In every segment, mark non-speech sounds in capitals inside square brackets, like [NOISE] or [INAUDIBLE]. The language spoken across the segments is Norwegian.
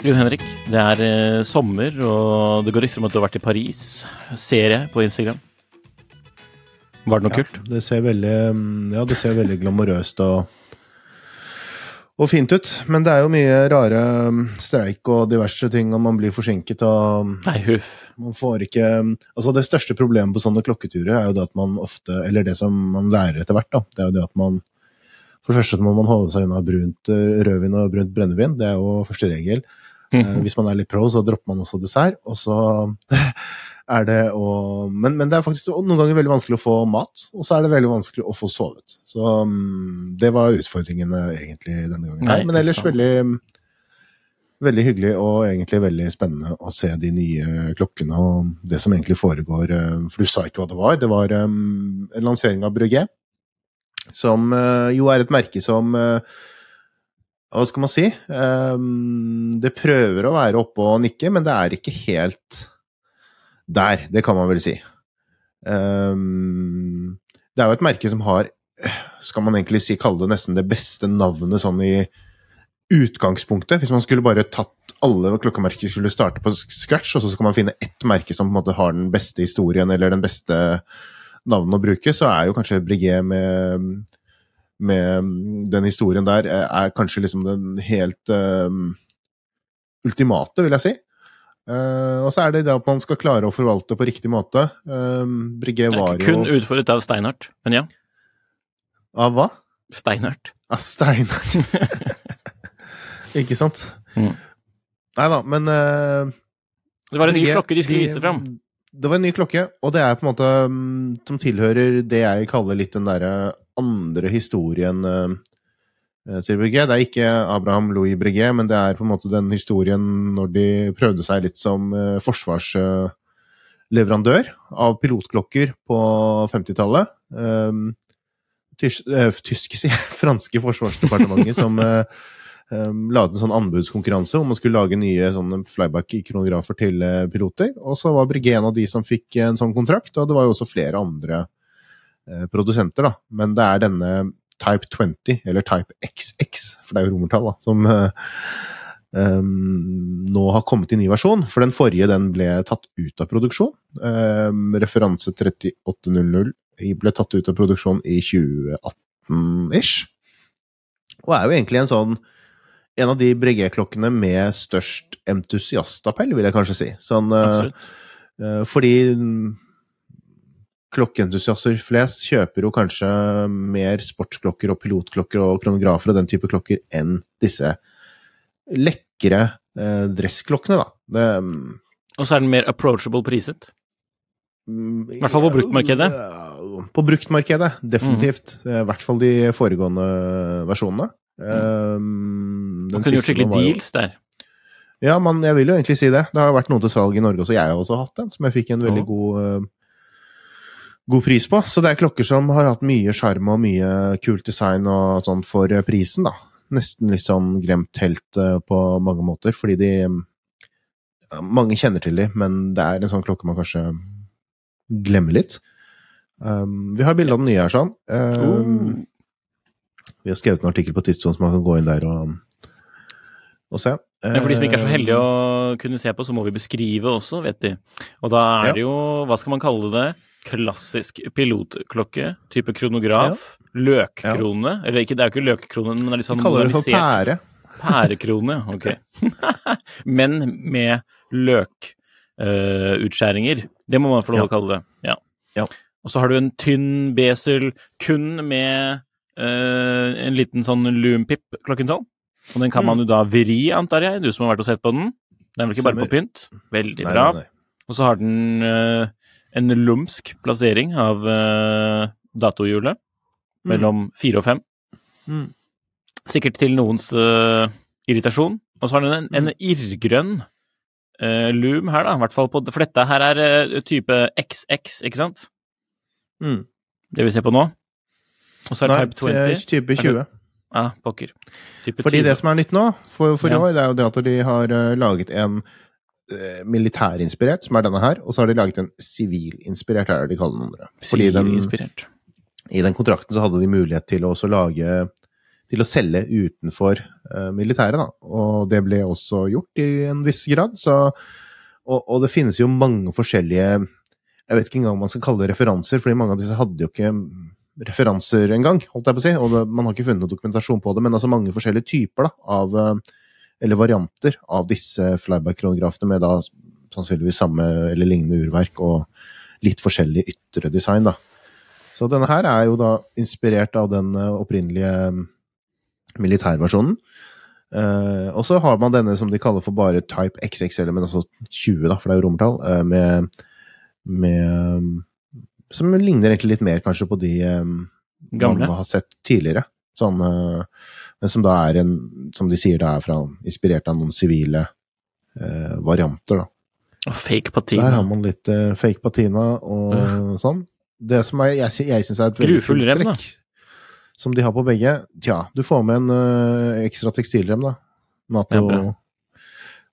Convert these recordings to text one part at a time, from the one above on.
Jon Henrik, det er eh, sommer, og det går rykter om at du har vært i Paris. Ser jeg på Instagram. Var det noe kult? Det ser veldig, mm, ja, det ser veldig glamorøst og, og fint ut. Men det er jo mye rare mm, streik og diverse ting, og man blir forsinket og Nei, huff. man får ikke Altså, det største problemet på sånne klokketurer er jo det at man ofte Eller det som man lærer etter hvert, da. Det er jo det at man For det første må man holde seg unna brunt eh, rødvin og brunt brennevin. Det er jo første regel. Eh, Hvis man er litt pro, så dropper man også dessert. Og så [LAUGHS] er det å men, men det er faktisk noen ganger veldig vanskelig å få mat, og så er det veldig vanskelig å få sovet. Så um, det var utfordringene egentlig denne gangen. Nei, men ellers veldig Veldig hyggelig og egentlig veldig spennende å se de nye klokkene og det som egentlig foregår. eh, For du sa ikke hva det var. Det var eh, en lansering av Brugge, som eh, jo er et merke som hva skal man si? Det prøver å være oppe og nikke, men det er ikke helt der. Det kan man vel si. Um, det er jo et merke som har, skal man egentlig si, kalle det nesten det beste navnet sånn i utgangspunktet. Hvis man skulle bare tatt alle klokkemerker skulle starte på scratch, og så skal man finne ett merke som på en måte har den beste historien eller den beste navnet å bruke, så er jo kanskje Breguet med med den historien der, eh, er kanskje liksom den helt um, ultimate, vil jeg si. Eh, og så er det det at man skal klare å forvalte på riktig måte. Uh, Breguet Det er er kun jo utfordret av steinart, Men ja, Av hva? Steinart. Av steinart. [LAUGHS] Ikke sant? Mm. Nei da, men uh, Det var en ny klokke de skulle vise fram. Det var en ny klokke, og det er på en måte um, som tilhører det jeg kaller litt den derre andre historien eh, til Breguet. Det er ikke Abraham Louis Breguet, men det er på en måte den historien når de prøvde seg litt som eh, forsvarsleverandør av pilotklokker på 50-tallet. Tysk, tysk, eh, sier jeg, [LAUGHS] franske forsvarsdepartementet som eh, um, lagde en sånn anbudskonkurranse hvor man skulle lage nye flyback-kronografer til eh, piloter. Og så var Breguet en av de som fikk en sånn kontrakt, og det var jo også flere andre eh, produsenter, da. Men det er denne Type 20, eller Type XX, for det er jo romertall, da, som um, nå har kommet i ny versjon. For den forrige den ble tatt ut av produksjon. Um, referanse 3800 ble tatt ut av produksjon i 2018-ish. Og er jo egentlig en sånn en av de Breguet-klokkene med størst entusiastappell, vil jeg kanskje si. Sånn, uh, fordi klokkeentusiaster flest kjøper jo kanskje mer sportsklokker og pilotklokker og kronografer og den type klokker enn disse lekre eh, dressklokkene, da. Det, mm, Og så er den mer approachable priset. I hvert fall på bruktmarkedet. På bruktmarkedet, definitivt. Mm. I hvert fall de foregående versjonene. Man den kunne gjort skikkelig deals der. Ja, man, jeg vil jo egentlig si det. Det har vært noen til salg i Norge også. Jeg har også hatt en, som jeg fikk en veldig oh. god, eh, god pris på. Så det er klokker som har hatt mye sjarm og mye kult design og sånn for eh, prisen, da. Nesten litt sånn glemt helt eh, på mange måter, fordi de Mange kjenner til de, men det er en sånn klokke man kanskje glemmer litt. Um, vi har bilde av den nye her, sånn. Um, Oh. Vi har skrevet en artikkel på Tidssonen, så man kan gå inn der og og se. Men for de som ikke er så heldige å kunne se på, så må vi beskrive også, vet de. Og da er det jo, hva skal man kalle det, klassisk pilotklokke, type kronograf, løkkrone, eller ikke, det er jo ikke løkkrone, men det er litt Vi sånn kaller det for pære. Pærekrone, ok. [LAUGHS] Men med løkutskjæringer. det må man få lov til å kalle det. Ja. Ja. Og så har du en tynn besel kun med uh, en liten sånn loompip klokken tolv. Og den kan Mm. man jo da vri, antar jeg, du som har vært og sett på den. Den er vel ikke bare på pynt? Veldig Nei, bra. nei, nei. Og så har den eh, en lumsk plassering av uh, datohjulet mellom fire og fem. Mm. Sikkert til noens uh, irritasjon. Og så har den en, Mm. en irrgrønn uh, loom her, da. I hvert fall på, for dette her er uh, type XX, ikke sant? Mm. Det vi ser på nå. Og så er det Type 20. type 20. Ja, pokker. Type Fordi 20. det som er nytt nå, for, for Ja. år, det er jo det at de har eh, laget en eh, militærinspirert, som er denne her, og så har de laget en sivilinspirert, er det de kaller den andre. Fordi den, i den kontrakten så hadde de mulighet til å lage til å selge utenfor uh, militæret, da. Og det ble også gjort i en viss grad. Så, og, og det finnes jo mange forskjellige Jeg vet ikke engang om man skal kalle det referanser, fordi mange av disse hadde jo ikke referanser engang, holdt jeg på å si. Og det, man har ikke funnet noe dokumentasjon på det, men altså mange forskjellige typer da, av eh, Eller varianter av disse flyback-kronografene med da sannsynligvis samme eller lignende urverk og litt forskjellig ytre design, da. Så denne her er jo da inspirert av den eh, opprinnelige mm, militærversjonen. Uh, og så har man denne som de kaller for bare type XXL, men altså 20, da, for det er jo romertall, uh, med, med um, Som ligner egentlig litt mer kanskje på de um, Gamle. man har sett tidligere. Sånn, eh, men som da er en Som de sier, det er fra, inspirert av noen sivile eh, varianter, da. Og fake patina. Der har man litt eh, fake patina og sånn. Det som er, jeg, jeg syns er et veldig kult trekk, som de har på begge Tja, du får med en uh, ekstra tekstilrem, da. Nato. Ja,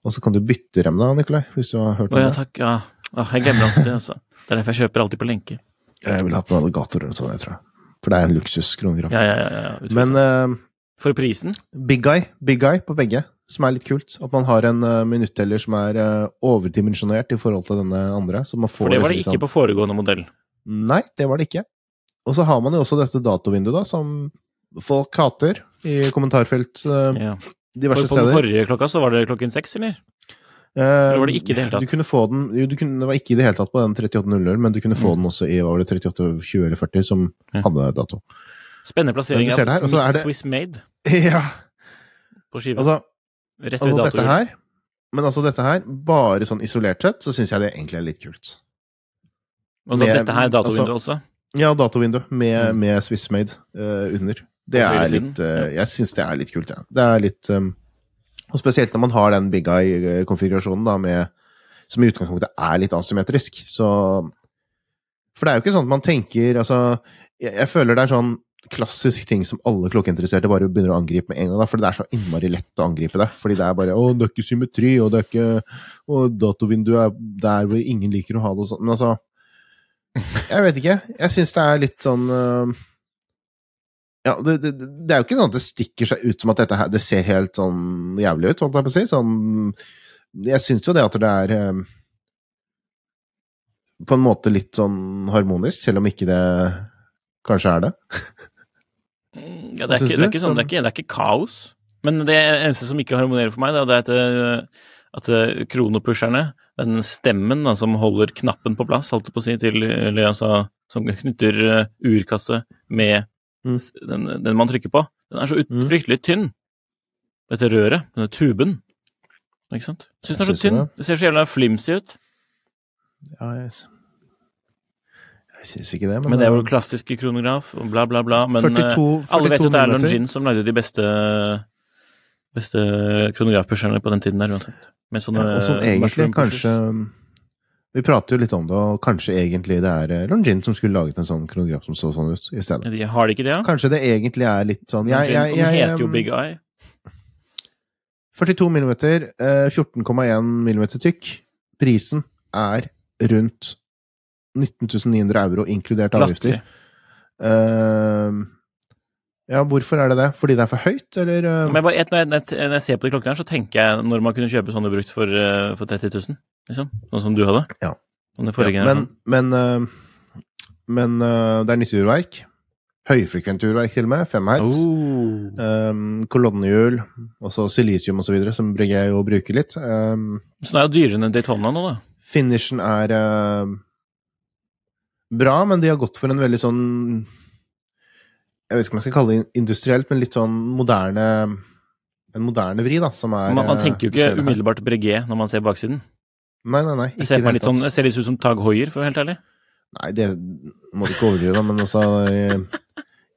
og så kan du bytte rem, da, Nikolai, hvis du har hørt om ja, det. takk. Ja. Åh, jeg glemmer alltid det, altså. Det er derfor jeg kjøper alltid på lenke. Jeg ville hatt noen alligatorer og sånn, jeg tror jeg. For det er en luksuskronograf. Ja, ja, ja. ja, ja. Men eh, For prisen? big guy, big guy på begge, som er litt kult. At man har en uh, minutteller som er uh, overdimensjonert i forhold til denne andre. Så man får For det var det liksom ikke på foregående modell. Nei, det var det ikke. Og så har man jo også dette datovinduet, da, som folk hater i kommentarfelt uh, Ja. diverse For på den steder. forrige klokka så var det klokken seks, eller? Eh, eller var det ikke i det hele tatt? Du kunne få den, jo, du kunne, det var ikke i det hele tatt på den 3800, men du kunne få Mm. den også i hva var det, 3820 eller 40, som Ja. hadde dato. Spennende plassering Ja, av er Swiss, det- Swiss Made [LAUGHS] ja, på skiva. altså, Rett ved altså dette her Men altså dette her, bare sånn isolert sett, så syns jeg det egentlig er litt kult. Og så med- dette her er datovinduet også? Ja, datovindu med, Mm. med Swissmade uh, under. Det er litt uh, Jeg syns det er litt kult, ja. Det er litt um, Og spesielt når man har den big eye-konfigurasjonen, da, med Som i utgangspunktet er litt asymmetrisk. Så For det er jo ikke sånn at man tenker Altså, jeg, jeg føler det er sånn klassisk ting som alle klokkeinteresserte bare begynner å angripe med en gang. Da, for det er så innmari lett å angripe det. Fordi det er bare 'Å, det er ikke symmetri', og det er ikke Og datovinduet er der hvor ingen liker å ha det og sånn. Men altså Jeg vet ikke. Jeg syns det er litt sånn uh, Ja, det, det, det er jo ikke sånn at det stikker seg ut som at dette her Det ser helt sånn jævlig ut, holdt jeg på å si. Sånn Jeg syns jo det at det er øh, på en måte litt sånn harmonisk, selv om ikke det kanskje er det. Mm, Ja, det, er ikke, det, er ikke sånn, det, er ikke, det er ikke kaos. Men det eneste som ikke harmonerer for meg, det er at, eh, at eh, kronopusherne, den stemmen da, som holder knappen på plass, holdt jeg på å si, til, eller altså, som knytter eh, urkasse med Mm. den, den man trykker på, den er så ut, Mm. fryktelig tynn. Dette røret, denne tuben. Ikke sant? Syns den er så tynn. det? Ser så jævla flimsy ut. Ja, jeg, jeg syns ikke det, men, Men det er jo klassiske klassisk kronograf, og bla, bla, bla. Men 42, 42 alle vet jo at det er millimeter. Longin som lagde de beste beste kronografpusherne på den tiden der, uansett. Med sånne Ja, og som egentlig kanskje Vi prater jo litt om det, og kanskje egentlig det er eh, Longin som skulle laget en sånn kronograf som så sånn ut, i stedet. De har de ikke det, ja? Kanskje det egentlig er litt sånn jeg, jeg, den jeg, heter jo Big Eye. 42 millimeter, eh, 14,1 millimeter tykk. Prisen er rundt 19 900 euro, inkludert avgifter. Eh, Ja, hvorfor er det det? Fordi det er for høyt, eller? eh? Men bare, når, jeg, når jeg- ser på de klokkene her, så tenker jeg når man kunne kjøpe sånne brukt for, eh, for 30 000, liksom. Sånn som du hadde. Ja. Sånn Ja, men men, eh, men det er nyttig urverk. Høyfrekvent urverk, til og med. 5 hertz. Oh. Um, kolonnehjul, også silisium osv., som Breguet jo bruker litt. Um, Så det er jo dyrere enn en Daytona nå, da. finishen er uh, bra, men de har gått for en veldig sånn Jeg vet ikke om jeg skal kalle det industrielt, men litt sånn moderne En moderne vri, da, som er Man, man tenker jo ikke umiddelbart Breguet når man ser baksiden. Nei, nei, nei. Ikke ser, det litt sånn, jeg ser litt ut som Tag Hoier, for å være helt ærlig. Nei, det må du ikke overdrive, da, men altså Jeg,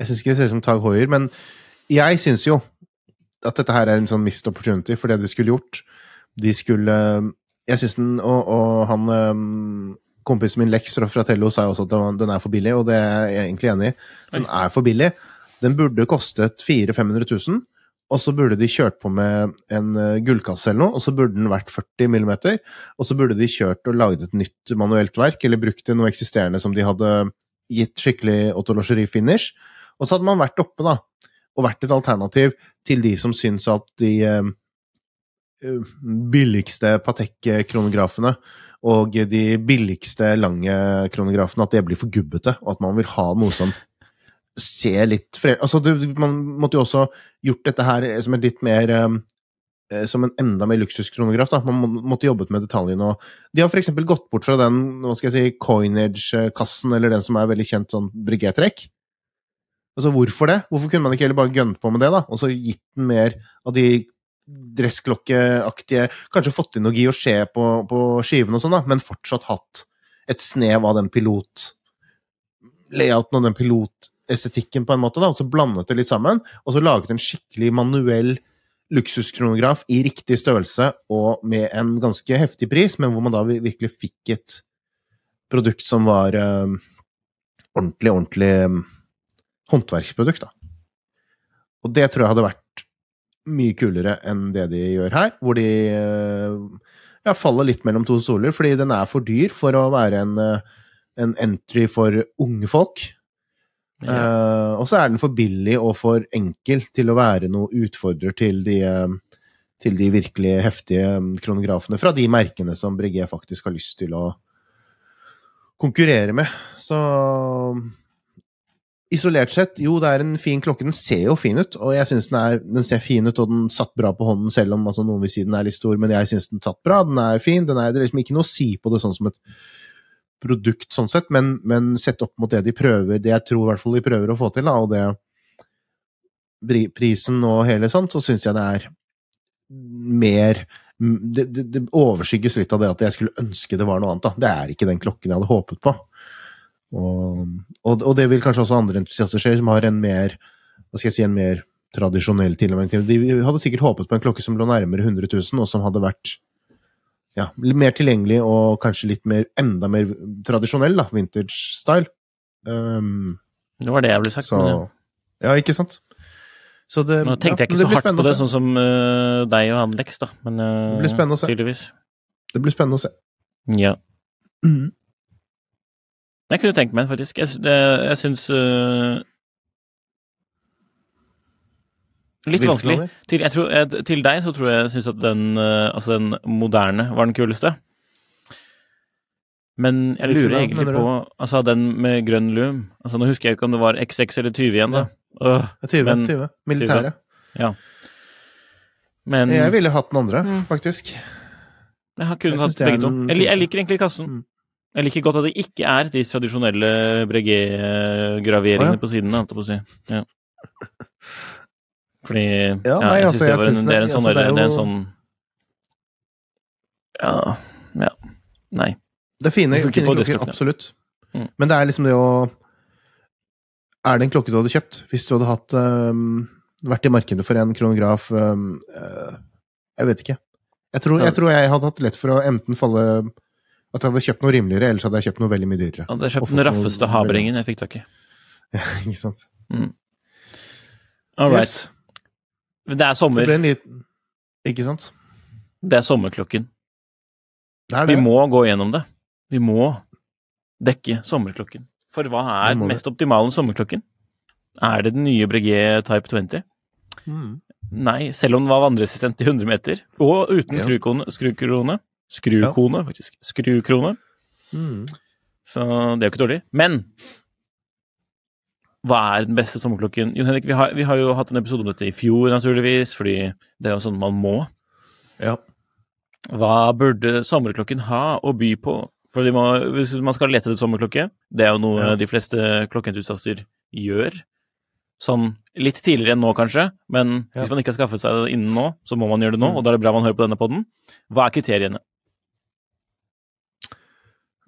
jeg syns ikke det ser ut som Tag Hoier, men jeg syns jo at dette her er en sånn missed opportunity for det de skulle gjort. De skulle Jeg syns den Og, og han um, kompisen min Lex fra Fratello sa jo også at den er for billig, og det er jeg egentlig enig i. Den er for billig. Den burde kostet 400 000-500 000. Og så burde de kjørt på med en uh, gullkasse eller noe, og så burde den vært 40 millimeter. Og så burde de kjørt og laget et nytt manuelt verk, eller brukt noe eksisterende som de hadde gitt skikkelig autologeri-finish. Og så hadde man vært oppe, da, og vært et alternativ til de som syns at de eh, eh, billigste Patek-kronografene og de billigste lange kronografene, at det blir for gubbete, og at man vil ha noe som ser litt fred... Altså, man måtte jo også gjort dette her som et litt mer eh, eh, som en enda mer luksuskronograf. da. Man må- måtte jobbet med detaljene. og De har f.eks. gått bort fra den hva skal jeg si, coinage-kassen, eller den som er veldig kjent sånn brigettrekk. Altså, hvorfor det? Hvorfor kunne man ikke heller bare gønne på med det, da? Og så gitt den mer av de dressklokkeaktige Kanskje fått inn noe guilloché på, på skiven og sånn, da, men fortsatt hatt et snev av den pilot layouten og den pilotestetikken, på en måte, da, og så blandet det litt sammen, og så laget en skikkelig manuell luksuskronograf i riktig størrelse og med en ganske heftig pris, men hvor man da virkelig fikk et produkt som var eh, ordentlig, ordentlig eh, håndverksprodukt, da. Og det tror jeg hadde vært mye kulere enn det de gjør her, hvor de eh, ja, faller litt mellom to stoler, fordi den er for dyr for å være en, eh, en entry for unge folk. Eh, og så er den for billig og for enkel til å være noe utfordrer til de, eh, til de virkelig heftige eh, kronografene fra de merkene som Breguet faktisk har lyst til å konkurrere med. Så isolert sett, jo, det er en fin klokke. Den ser jo fin ut, og jeg syns den, er- den ser fin ut, og den satt bra på hånden, selv om altså, noen vil si den er litt stor, men jeg syns den satt bra. Den er fin. Den er, det er liksom ikke noe å si på det sånn som et produkt, sånn sett, men, men sett opp mot det de prøver, det jeg tror i hvert fall de prøver å få til, da, og det prisen og hele sånt, så syns jeg det er mer det, det, det overskygges litt av det at jeg skulle ønske det var noe annet. da. Det er ikke den klokken jeg hadde håpet på. Og, og, og det vil kanskje også andre entusiaster se, som har en mer si, en mer tradisjonell tilnærming til. De hadde sikkert håpet på en klokke som lå nærmere 100 000, og som hadde vært ja, mer tilgjengelig og kanskje litt mer, enda mer tradisjonell, da, vintage style. Um, Det var det jeg ville sagt. så men ja. Ja, ikke sant? Så det, Nå tenkte jeg ikke ja, så hardt på det, sånn som uh, deg og han Lex, da. Men uh, Det blir spennende å se. tydeligvis. Det blir spennende å se. Ja. Jeg kunne tenkt meg den faktisk. Jeg, det, jeg syns uh, Litt vanskelig. Til, jeg tror, jeg, til deg så tror jeg syns at den, uh, altså den moderne var den kuleste. Men jeg lurer Luna, egentlig på altså den med grønn loom. Altså Nå husker jeg ikke om det var XX eller 20 igjen, da. Øh, Ja, 20. Men- 20. Militære. men Jeg ville hatt den andre, Mm. faktisk. jeg har kun jeg hatt begge to. Jeg, jeg liker egentlig kassen. Mm. Jeg liker godt at det ikke er de tradisjonelle Breguet-graveringene Å, ja. på siden, holdt jeg på å si. Ja. Fordi Ja, ja, nei, jeg altså, syns det, var en- det er en sånn altså, det er det jo- sånn Ja. Ja. Nei. Det er fine, fine klokker, diskokene. absolutt. Mm. Men det er liksom det å Er det en klokke du hadde kjøpt hvis du hadde hatt um, vært i markedet for en kronograf um, uh, Jeg vet ikke. Jeg tror, jeg tror jeg hadde hatt lett for å enten falle At jeg hadde kjøpt noe rimeligere, ellers hadde jeg kjøpt noe veldig mye dyrere. Jeg hadde kjøpt den raffeste havrengen jeg fikk tak i. [LAUGHS] Ja, ikke sant. All right. Yes. Det er sommer. Det liten Ikke sant? Det er sommerklokken. Det er Vi må gå gjennom det. Vi må dekke sommerklokken. For hva er Det mest optimale sommerklokken? Er det den nye Breguet Type 20? Mm. Nei, selv om den var vannresistent i 100 meter, og uten Ja. skrukrone Skrukone, faktisk. Skrukrone. Mm. Så det er jo ikke dårlig. Men hva er den beste sommerklokken? Jon Henrik, vi har, vi har jo hatt en episode om dette i fjor, naturligvis, fordi det er jo sånn man må. Ja. Hva burde sommerklokken ha å by på? For de må, hvis man skal lete etter sommerklokke, det er jo noe Ja. de fleste klokkeentusiaster gjør. Sånn litt tidligere enn nå, kanskje, men Ja. hvis man ikke har skaffet seg det innen nå, så må man gjøre det nå, Mm. og da er det bra man hører på denne podden. Hva er kriteriene?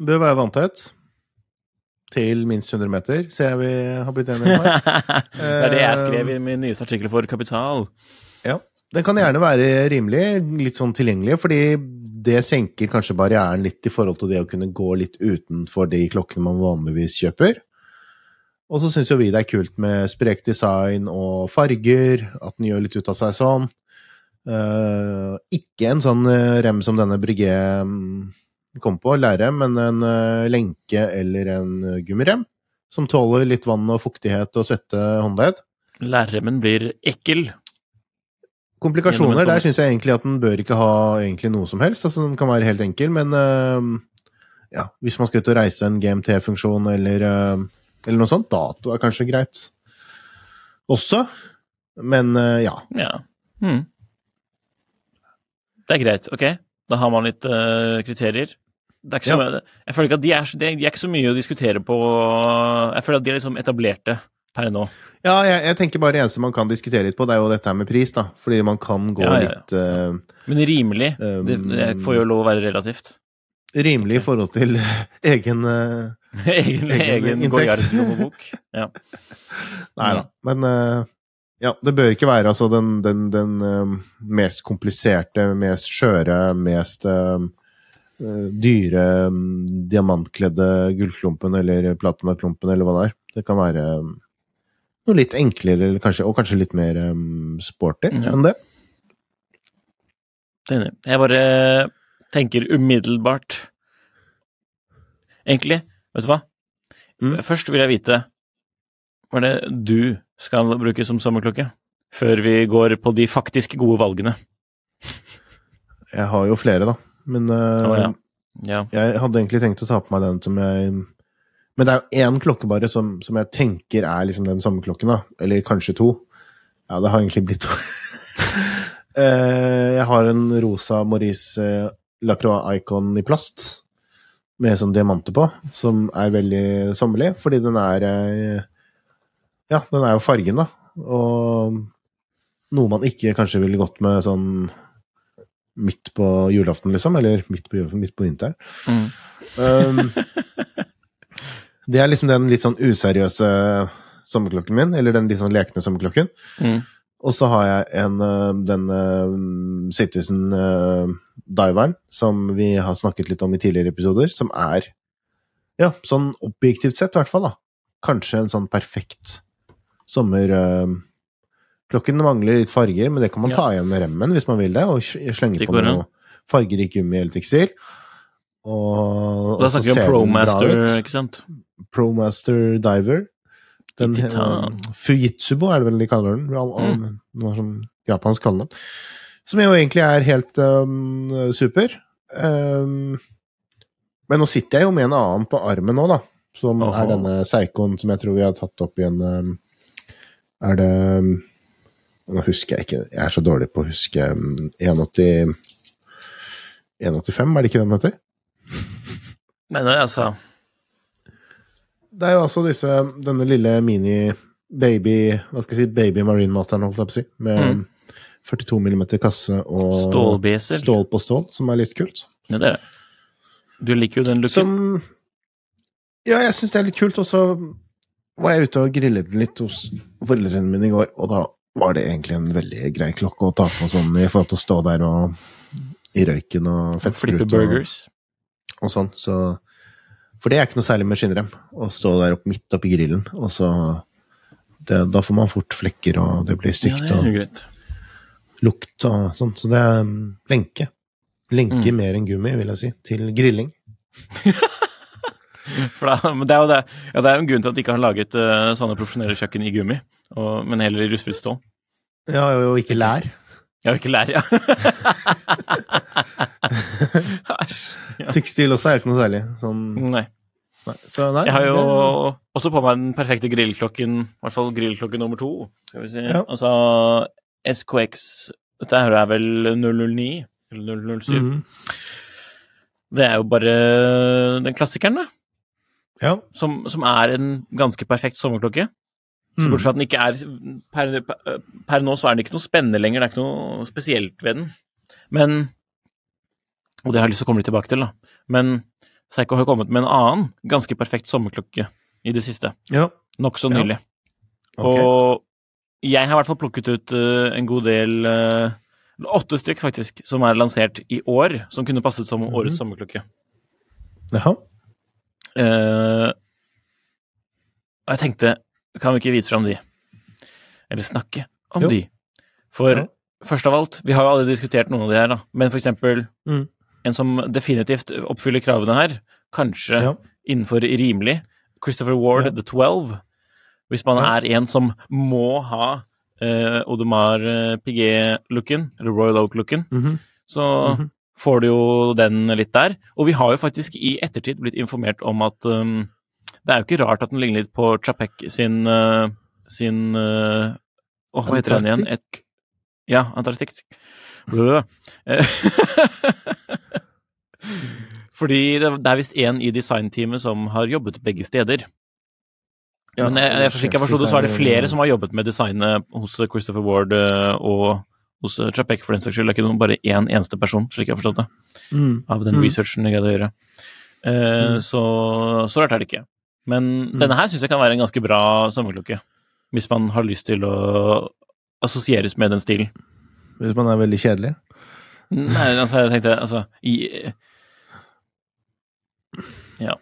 Bør være vanntett. Til minst 100 meter, ser jeg vi har blitt enige om her. [LAUGHS] det er det jeg skrev i min nyeste artikkel for Kapital. Ja. Den kan gjerne være rimelig, litt sånn tilgjengelig, fordi det senker kanskje barrieren litt i forhold til det å kunne gå litt utenfor de klokkene man vanligvis kjøper. Og så syns jo vi det er kult med sprek design og farger, at den gjør litt ut av seg sånn. Eh, ikke en sånn eh, rem som denne Brygge kom på, lærrem, men en eh, lenke eller en eh, gummirem. Som tåler litt vann og fuktighet og svette håndledd. Lærremmen blir ekkel. Komplikasjoner, der syns jeg egentlig at den bør ikke ha egentlig noe som helst. Altså, den kan være helt enkel, men øh, ja, hvis man skal ut og reise en GMT-funksjon eller, eller noe sånt, dato er kanskje greit også. Men ja. Ja. Hmm. Det er greit, ok. Da har man litt uh, kriterier. Det er ikke så Ja. mye, jeg føler ikke at de er, de er ikke så mye å diskutere på Jeg føler at de er liksom etablerte per nå. Ja, jeg, jeg tenker bare det eneste man kan diskutere litt på, det er jo dette med pris, da. Fordi man kan gå Ja, ja, litt uh, Men rimelig, Um, det, det får jo lov å være relativt. rimelig i forhold til egen uh, [LAUGHS] egen Egen egen. [LAUGHS] Ja. Nei da. Men uh, ja, det bør ikke være altså den, den, den mest kompliserte, mest skjøre, mest dyre øh, diamantkledde gullklumpen eller platinaklumpen eller hva det er. Det kan være øh, noe litt enklere, eller kanskje, og kanskje litt mer øh, sporty Ja. enn det. Det enig. Jeg bare tenker umiddelbart Egentlig, vet du hva? Mm. Først vil jeg vite hva er det du skal bruke som sommerklokke? Før vi går på de faktisk gode valgene. Jeg har jo flere, da. Men uh, oh, ja. Ja. jeg hadde egentlig tenkt å ta på meg den som jeg Men det er jo én klokke bare som, som jeg tenker er liksom den sommerklokken, da. Eller kanskje to. Ja, det har egentlig blitt to. uh, [LAUGHS] jeg har en rosa Maurice eh, Lacroix Icon i plast. Med sånn diamanter på, som er veldig sommerlig, fordi den er Ja, den er jo fargen, da. Og noe man ikke kanskje ville gått med sånn midt på julaften, liksom. Eller midt på julaften, midt på vinteren. Mm. Um, det er liksom den litt sånn useriøse sommerklokken min, eller den litt sånn lekne sommerklokken. Mm. Og så har jeg en, øh, den øh, Citizen øh, Diveren, som vi har snakket litt om i tidligere episoder, som er, ja, sånn objektivt sett i hvert fall, da, kanskje en sånn perfekt sommer... Klokken mangler litt farger, men det kan man ta igjen med remmen hvis man vil det, og slenge på noe fargerik gummi eller tekstil. Og, Og da snakker vi om Promaster, ikke sant? Promaster Diver. Den, eh, Fujitsubo er det vel de kaller den. Mm. Noe som japansk kaller den. Som jo egentlig er helt um, super. Um, men nå sitter jeg jo med en annen på armen nå, da. Som Oho. er denne Seikoen som jeg tror vi har tatt opp i en um, Er det um, Nå husker jeg ikke, jeg er så dårlig på å huske um, 180 185, er det ikke den heter? Nei, altså Det er jo altså disse, denne lille mini baby Hva skal jeg si, baby marine masteren, holdt jeg på å si. Med Mm. 42 mm kasse og Stålbeser. stål på stål, som er litt kult. Ja, det er det. Du liker jo den looken. Som Ja, jeg syns det er litt kult. Og så var jeg ute og grillet litt hos foreldrene mine i går, og da var det egentlig en veldig grei klokke å ta på sånn i forhold til å stå der og i røyken og Flippe fettsprut og, burgers. og sånn. Så For det er ikke noe særlig med skinnrem. Å stå der opp midt oppi grillen, og så det, Da får man fort flekker, og det blir stygt. Ja, det og lukt og sånn. Så det er lenke. Lenke Mm. mer enn gummi, vil jeg si, til grilling. [LAUGHS] For da, men det er jo det. Ja, det er jo en grunn til at de ikke har laget uh, sånne profesjonelle kjøkken i gummi, og, men heller i rustfritt stål. Ja, og ikke lær. Ja, ikke lær, ja. Æsj. [LAUGHS] Tekstil også er jo ikke noe særlig. Sånn, Nei. nei. Så nei, Jeg har jo det- også på meg den perfekte grillklokken, i hvert fall grillklokke nummer to. Skal vi si. Ja. Altså SKX Dette her er vel 009 eller 007. Mhm. Det er jo bare den klassikeren, da. Ja. Som, som er en ganske perfekt sommerklokke. Så Mm. bortsett fra at den ikke er per, per, per nå så er den ikke noe spennende lenger, det er ikke noe spesielt ved den. Men Og det har jeg lyst til å komme litt tilbake til, da. Men Seiko har kommet med en annen ganske perfekt sommerklokke i det siste. ja. Nokså Ja. nylig. Og jeg har i hvert fall plukket ut uh, en god del uh, Åtte stykk, faktisk, som er lansert i år, som kunne passet som Mhm. årets sommerklokke. Jaha. Uh, jeg tenkte, kan vi ikke vise fram de? Eller snakke om Jo. de? For Ja. først av alt, vi har jo aldri diskutert noen av de her, da. Men for eksempel Mm. en som definitivt oppfyller kravene her, kanskje Ja. innenfor rimelig, Christopher Ward, Ja. The Twelve. Hvis man er en som må ha eh, Audemars eh, Piguet-looken, eller Royal Oak-looken, Mhm. så Mhm. får du jo den litt der. Og vi har jo faktisk i ettertid blitt informert om at um, det er jo ikke rart at den ligner litt på Chapek sin uh, sin uh, oh, hva heter den igjen? Et, ja, Antarktik. Blø. Eh, [LAUGHS] Fordi det, det er visst en i designteamet som har jobbet begge steder. Ja, Men jeg, jeg, jeg forsto det, så er det flere som har jobbet med designet hos Christopher Ward eh, og hos eh, Chapek, for den saks skyld. Det er ikke bare én eneste person, slik jeg har forstått det, Mm. av den Mm. researchen jeg greide å gjøre. Uh, Mm. så, så rart er det ikke. Men Mm. denne her syns jeg kan være en ganske bra sommerklokke, hvis man har lyst til å assosieres med den stilen. Hvis man er veldig kjedelig. Nei, altså, jeg tenkte altså i, Ja.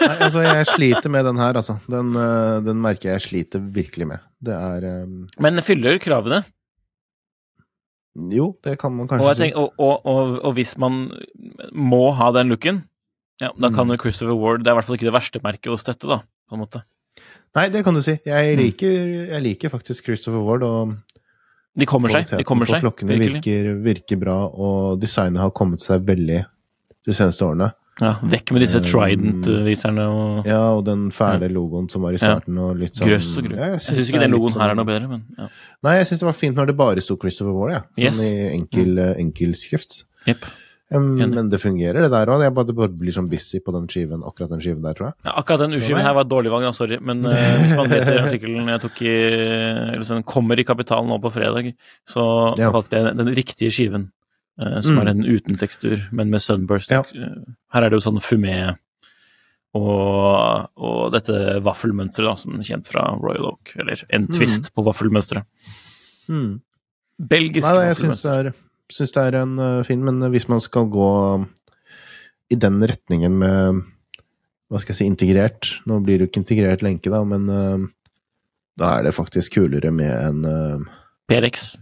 Nei, altså, jeg sliter med den her, altså. Den, eh, den merker jeg sliter virkelig med. Det er um... Men fyller kravene. Jo, det kan man Og, kanskje si. tenker, og, og, og, og hvis man må ha den looken, ja, da kan Mm. Christopher Ward Det er i hvert fall ikke det verste merket å støtte, da, på en måte. Nei, det kan du si. Jeg Mm. liker, jeg liker faktisk Christopher Ward, og De kommer seg. De kommer seg, klokkene virker, virker bra, og designet har kommet seg veldig de seneste årene. Ja, vekk med disse Um, Trident-viserne og Ja, og den fæle logoen som var i starten, og litt sånn grøss og grøss. Ja, Jeg syns ikke den logoen logoen her er sånn- noe bedre, men ja. Nei, jeg syns det var fint når det bare sto Christopher Ward, ja. Sånn Yes. i enkel, eh, enkel skrift. Jepp. Um, men det fungerer, det der òg. Jeg bare, bare blir sånn busy på den skiven, akkurat den skiven der, tror jeg. Ja, akkurat den U-skiven her var dårlig valg, da, sorry. Men uh, hvis man leser [LAUGHS] artikkelen jeg tok i eller sånn, kommer i Kapitalen nå på fredag, så Ja. valgte jeg den riktige skiven. Uh, som Mm. er den uten tekstur, men med sunburst. Ja. Eh, Her er det jo sånn fumé og, og dette vaffelmønsteret, da, som er kjent fra Royal Oak. Eller en Mm. twist på vaffelmønsteret. Mm. Belgisk Nei, vaffelmønster. Syns det er en uh, fin, men hvis man skal gå i den retningen med hva skal jeg si, integrert Nå blir det jo ikke integrert lenke, da, men uh, da er det faktisk kulere med en uh, PRX.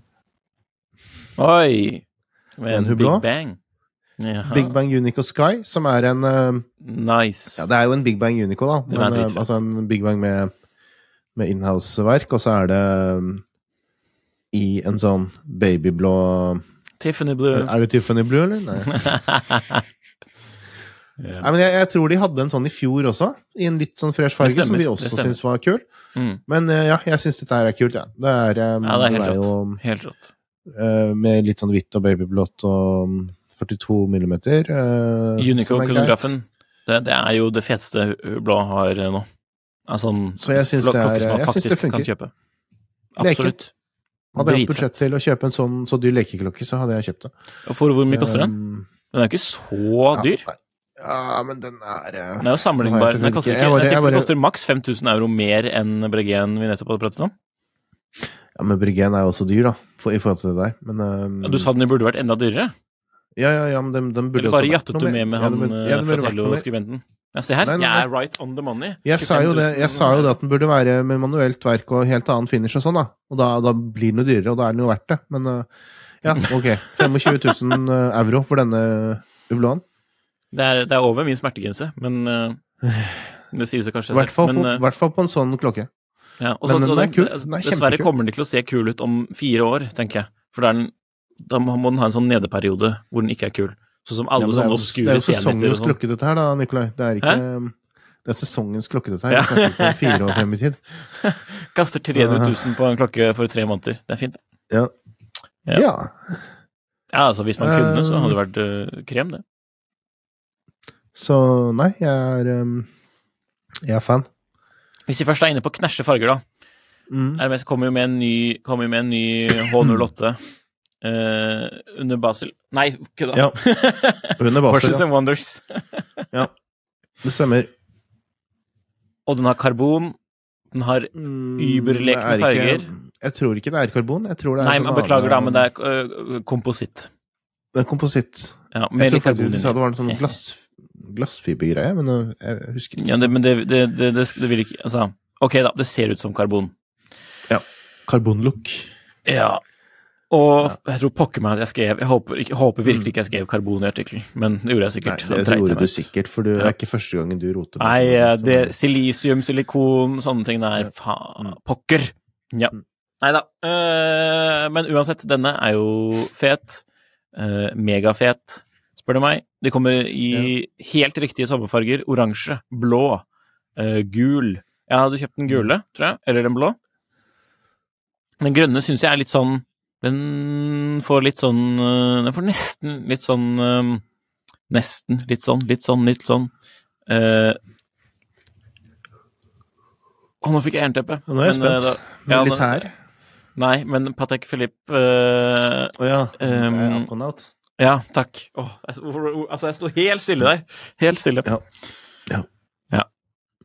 Oi! Med En en Big Bang. Jaha. Big Bang Unico Sky, som er en Nice. Ja, det er jo en Big Bang Unico, da. Men, altså en Big Bang med, med inhouse-verk, og så er det i en sånn babyblå Tiffany Blue. Er det Tiffany Blue, eller? Nei. [LAUGHS] Yeah. Nei, men jeg, jeg tror de hadde en sånn i fjor også, i en litt sånn fresh farge, som vi også syns var kul. Mm. Men eh, ja, jeg syns dette her er kult, ja. Det er, um, Ja, det er helt jo Helt rått. Uh, med litt sånn hvitt og babyblått og mm, 42 millimeter. eh, som er greit. Unico-kronografen, det, det er jo det feteste blå har nå. Altså, Så jeg syns det er- jeg syns det funker. Absolutt. Hadde jeg hatt budsjett til å kjøpe en sånn så dyr lekeklokke, så hadde jeg kjøpt det. Og For hvor mye koster den? Um, Den er ikke så dyr. Ja, ja, men den er eh, Den er jo sammenlignbar. Den koster, ikke, ikke- jeg bare- jeg bare, den koster maks 5000 euro mer enn Bregen vi nettopp hadde pratet om. Ja, men Bregen er jo også dyr, da, for, i forhold til det der. Men um, Ja, Du sa den burde vært enda dyrere. Ja, ja, ja, men den, de burde Eller bare også vært jattet noe du med med han ja, mer. Tello-skribenten? Ja, se her. Nei, nei, Jeg er right on the money. Jeg sa jo det, sa jo det at den burde være med manuelt verk og helt annen finish og sånn, da. Og da, da blir den jo dyrere, og da er den jo verdt det. Men uh, ja, [LAUGHS] ok. 25 000 euro for denne Ubloen. Det er, det er over min smertegrense, men eh, Det sier seg kanskje selv. eh, i hvert fall på en sånn klokke. ja, og men den og er kul. altså, Den er Dessverre kommer den til å se kul ut om fire år, tenker jeg. For da, er den, da må den ha en sånn nedeperiode hvor den ikke er kul. Sånn som alle ja, det er jo, det er jo sesongens sånn. klokke, dette her, da, Nikolai. Det er ikke Det er sesongens klokke, dette her. Vi snakker om fire år frem i tid. [LAUGHS] Kaster 300 000 på en klokke for tre måneder. Det er fint. Ja. Ja. ja. Altså Hvis man kunne, så hadde det Um, vært uh, krem, det. Så nei, jeg er um, Jeg er fan. Hvis vi først er inne på knæsje farger, da. Mm. RMS kommer jo med en ny, med en ny H08 eh, under Basel. Nei, kødda! Ja. Under [LAUGHS] Basel, Horses ja. and Wonders. [LAUGHS] Det stemmer. Og den har karbon. Den har Überlekne mm, er ikke- farger. Jeg tror ikke det er karbon. Jeg tror det er Nei, sånn men beklager, da, men det er uh, kompositt. Det er kompositt. Ja, Jeg tror faktisk de sa det var en sånn glass, glassfibergreie, men uh, jeg husker ikke. Ja, det, men det, det, det, det, det vil ikke Altså, ok, da. Det ser ut som karbon. Ja. Karbonlook. Ja. Og jeg tror pokker meg at jeg skrev Jeg håper, jeg håper virkelig ikke jeg skrev karbon i artikkelen, men det gjorde jeg Nei, sikkert. det Da gjorde du sikkert, for det er ikke første gangen du roter Nei, sånne eh, det silisium, silikon, sånne ting der. Ja. Faen, Mm. pokker! Ja. Mm. Nei da. Eh, men uansett, denne er jo fet. Eh, megafet, spør du meg. De kommer i helt riktige sommerfarger. Oransje, blå, gul. Jeg hadde kjøpt den gule, tror jeg. Eller den blå. Den grønne syns jeg er litt sånn Den får litt sånn eh, Den får nesten litt sånn eh, Nesten litt sånn, litt sånn, litt sånn. Eh, og nå fikk jeg jernteppe. Nå er jeg Men, eh, spent. da- ja, her. Nei, men Patek Philippe eh, oh, ja. Um, det er Ja, takk. Oh, jeg, altså, jeg sto helt stille der. Helt stille. Ja. Ja. Ja.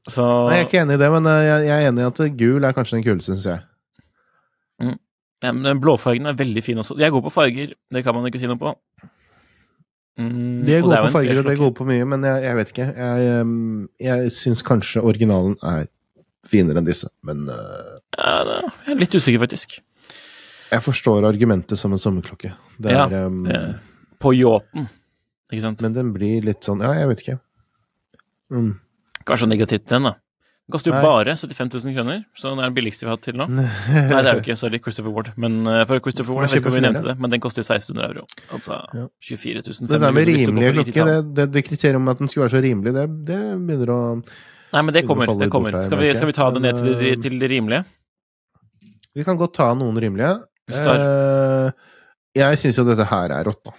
Så Nei, jeg er ikke enig i det, men jeg, jeg er enig i at gul er kanskje den kuleste, syns jeg. Ja, men den blåfargen er veldig fin også. Jeg går på farger, det kan man ikke si noe på. Mm, De er og det på farger, og det er gode på mye, men jeg, jeg vet ikke. Jeg, um, jeg syns kanskje originalen er finere enn disse, men uh, Ja, jeg er litt usikker, faktisk. jeg forstår argumentet som en sommerklokke. Det Ja, er, um, Eh, På yachten, ikke sant? Men den blir litt sånn Ja, jeg vet ikke. Mm. Kanskje negativt den, da. Den koster jo Nei. bare 75 000 kroner, så den er den billigste vi har hatt til nå. [LAUGHS] Nei, det er jo ikke. Sorry, Christopher Ward. Men uh, for Christopher Ward, jeg vet ikke om vi nevnte det, men den koster 1600 euro. Altså Ja. 24 500 Det der med rimelige klokker, det, det, det kriteriet om at den skulle være så rimelig, det, det begynner å Nei, men det kommer. Det kommer. Skal vi, skal vi ta det ned til det, til det rimelige? Vi kan godt ta noen rimelige. Eh, jeg syns jo dette her er rått, da.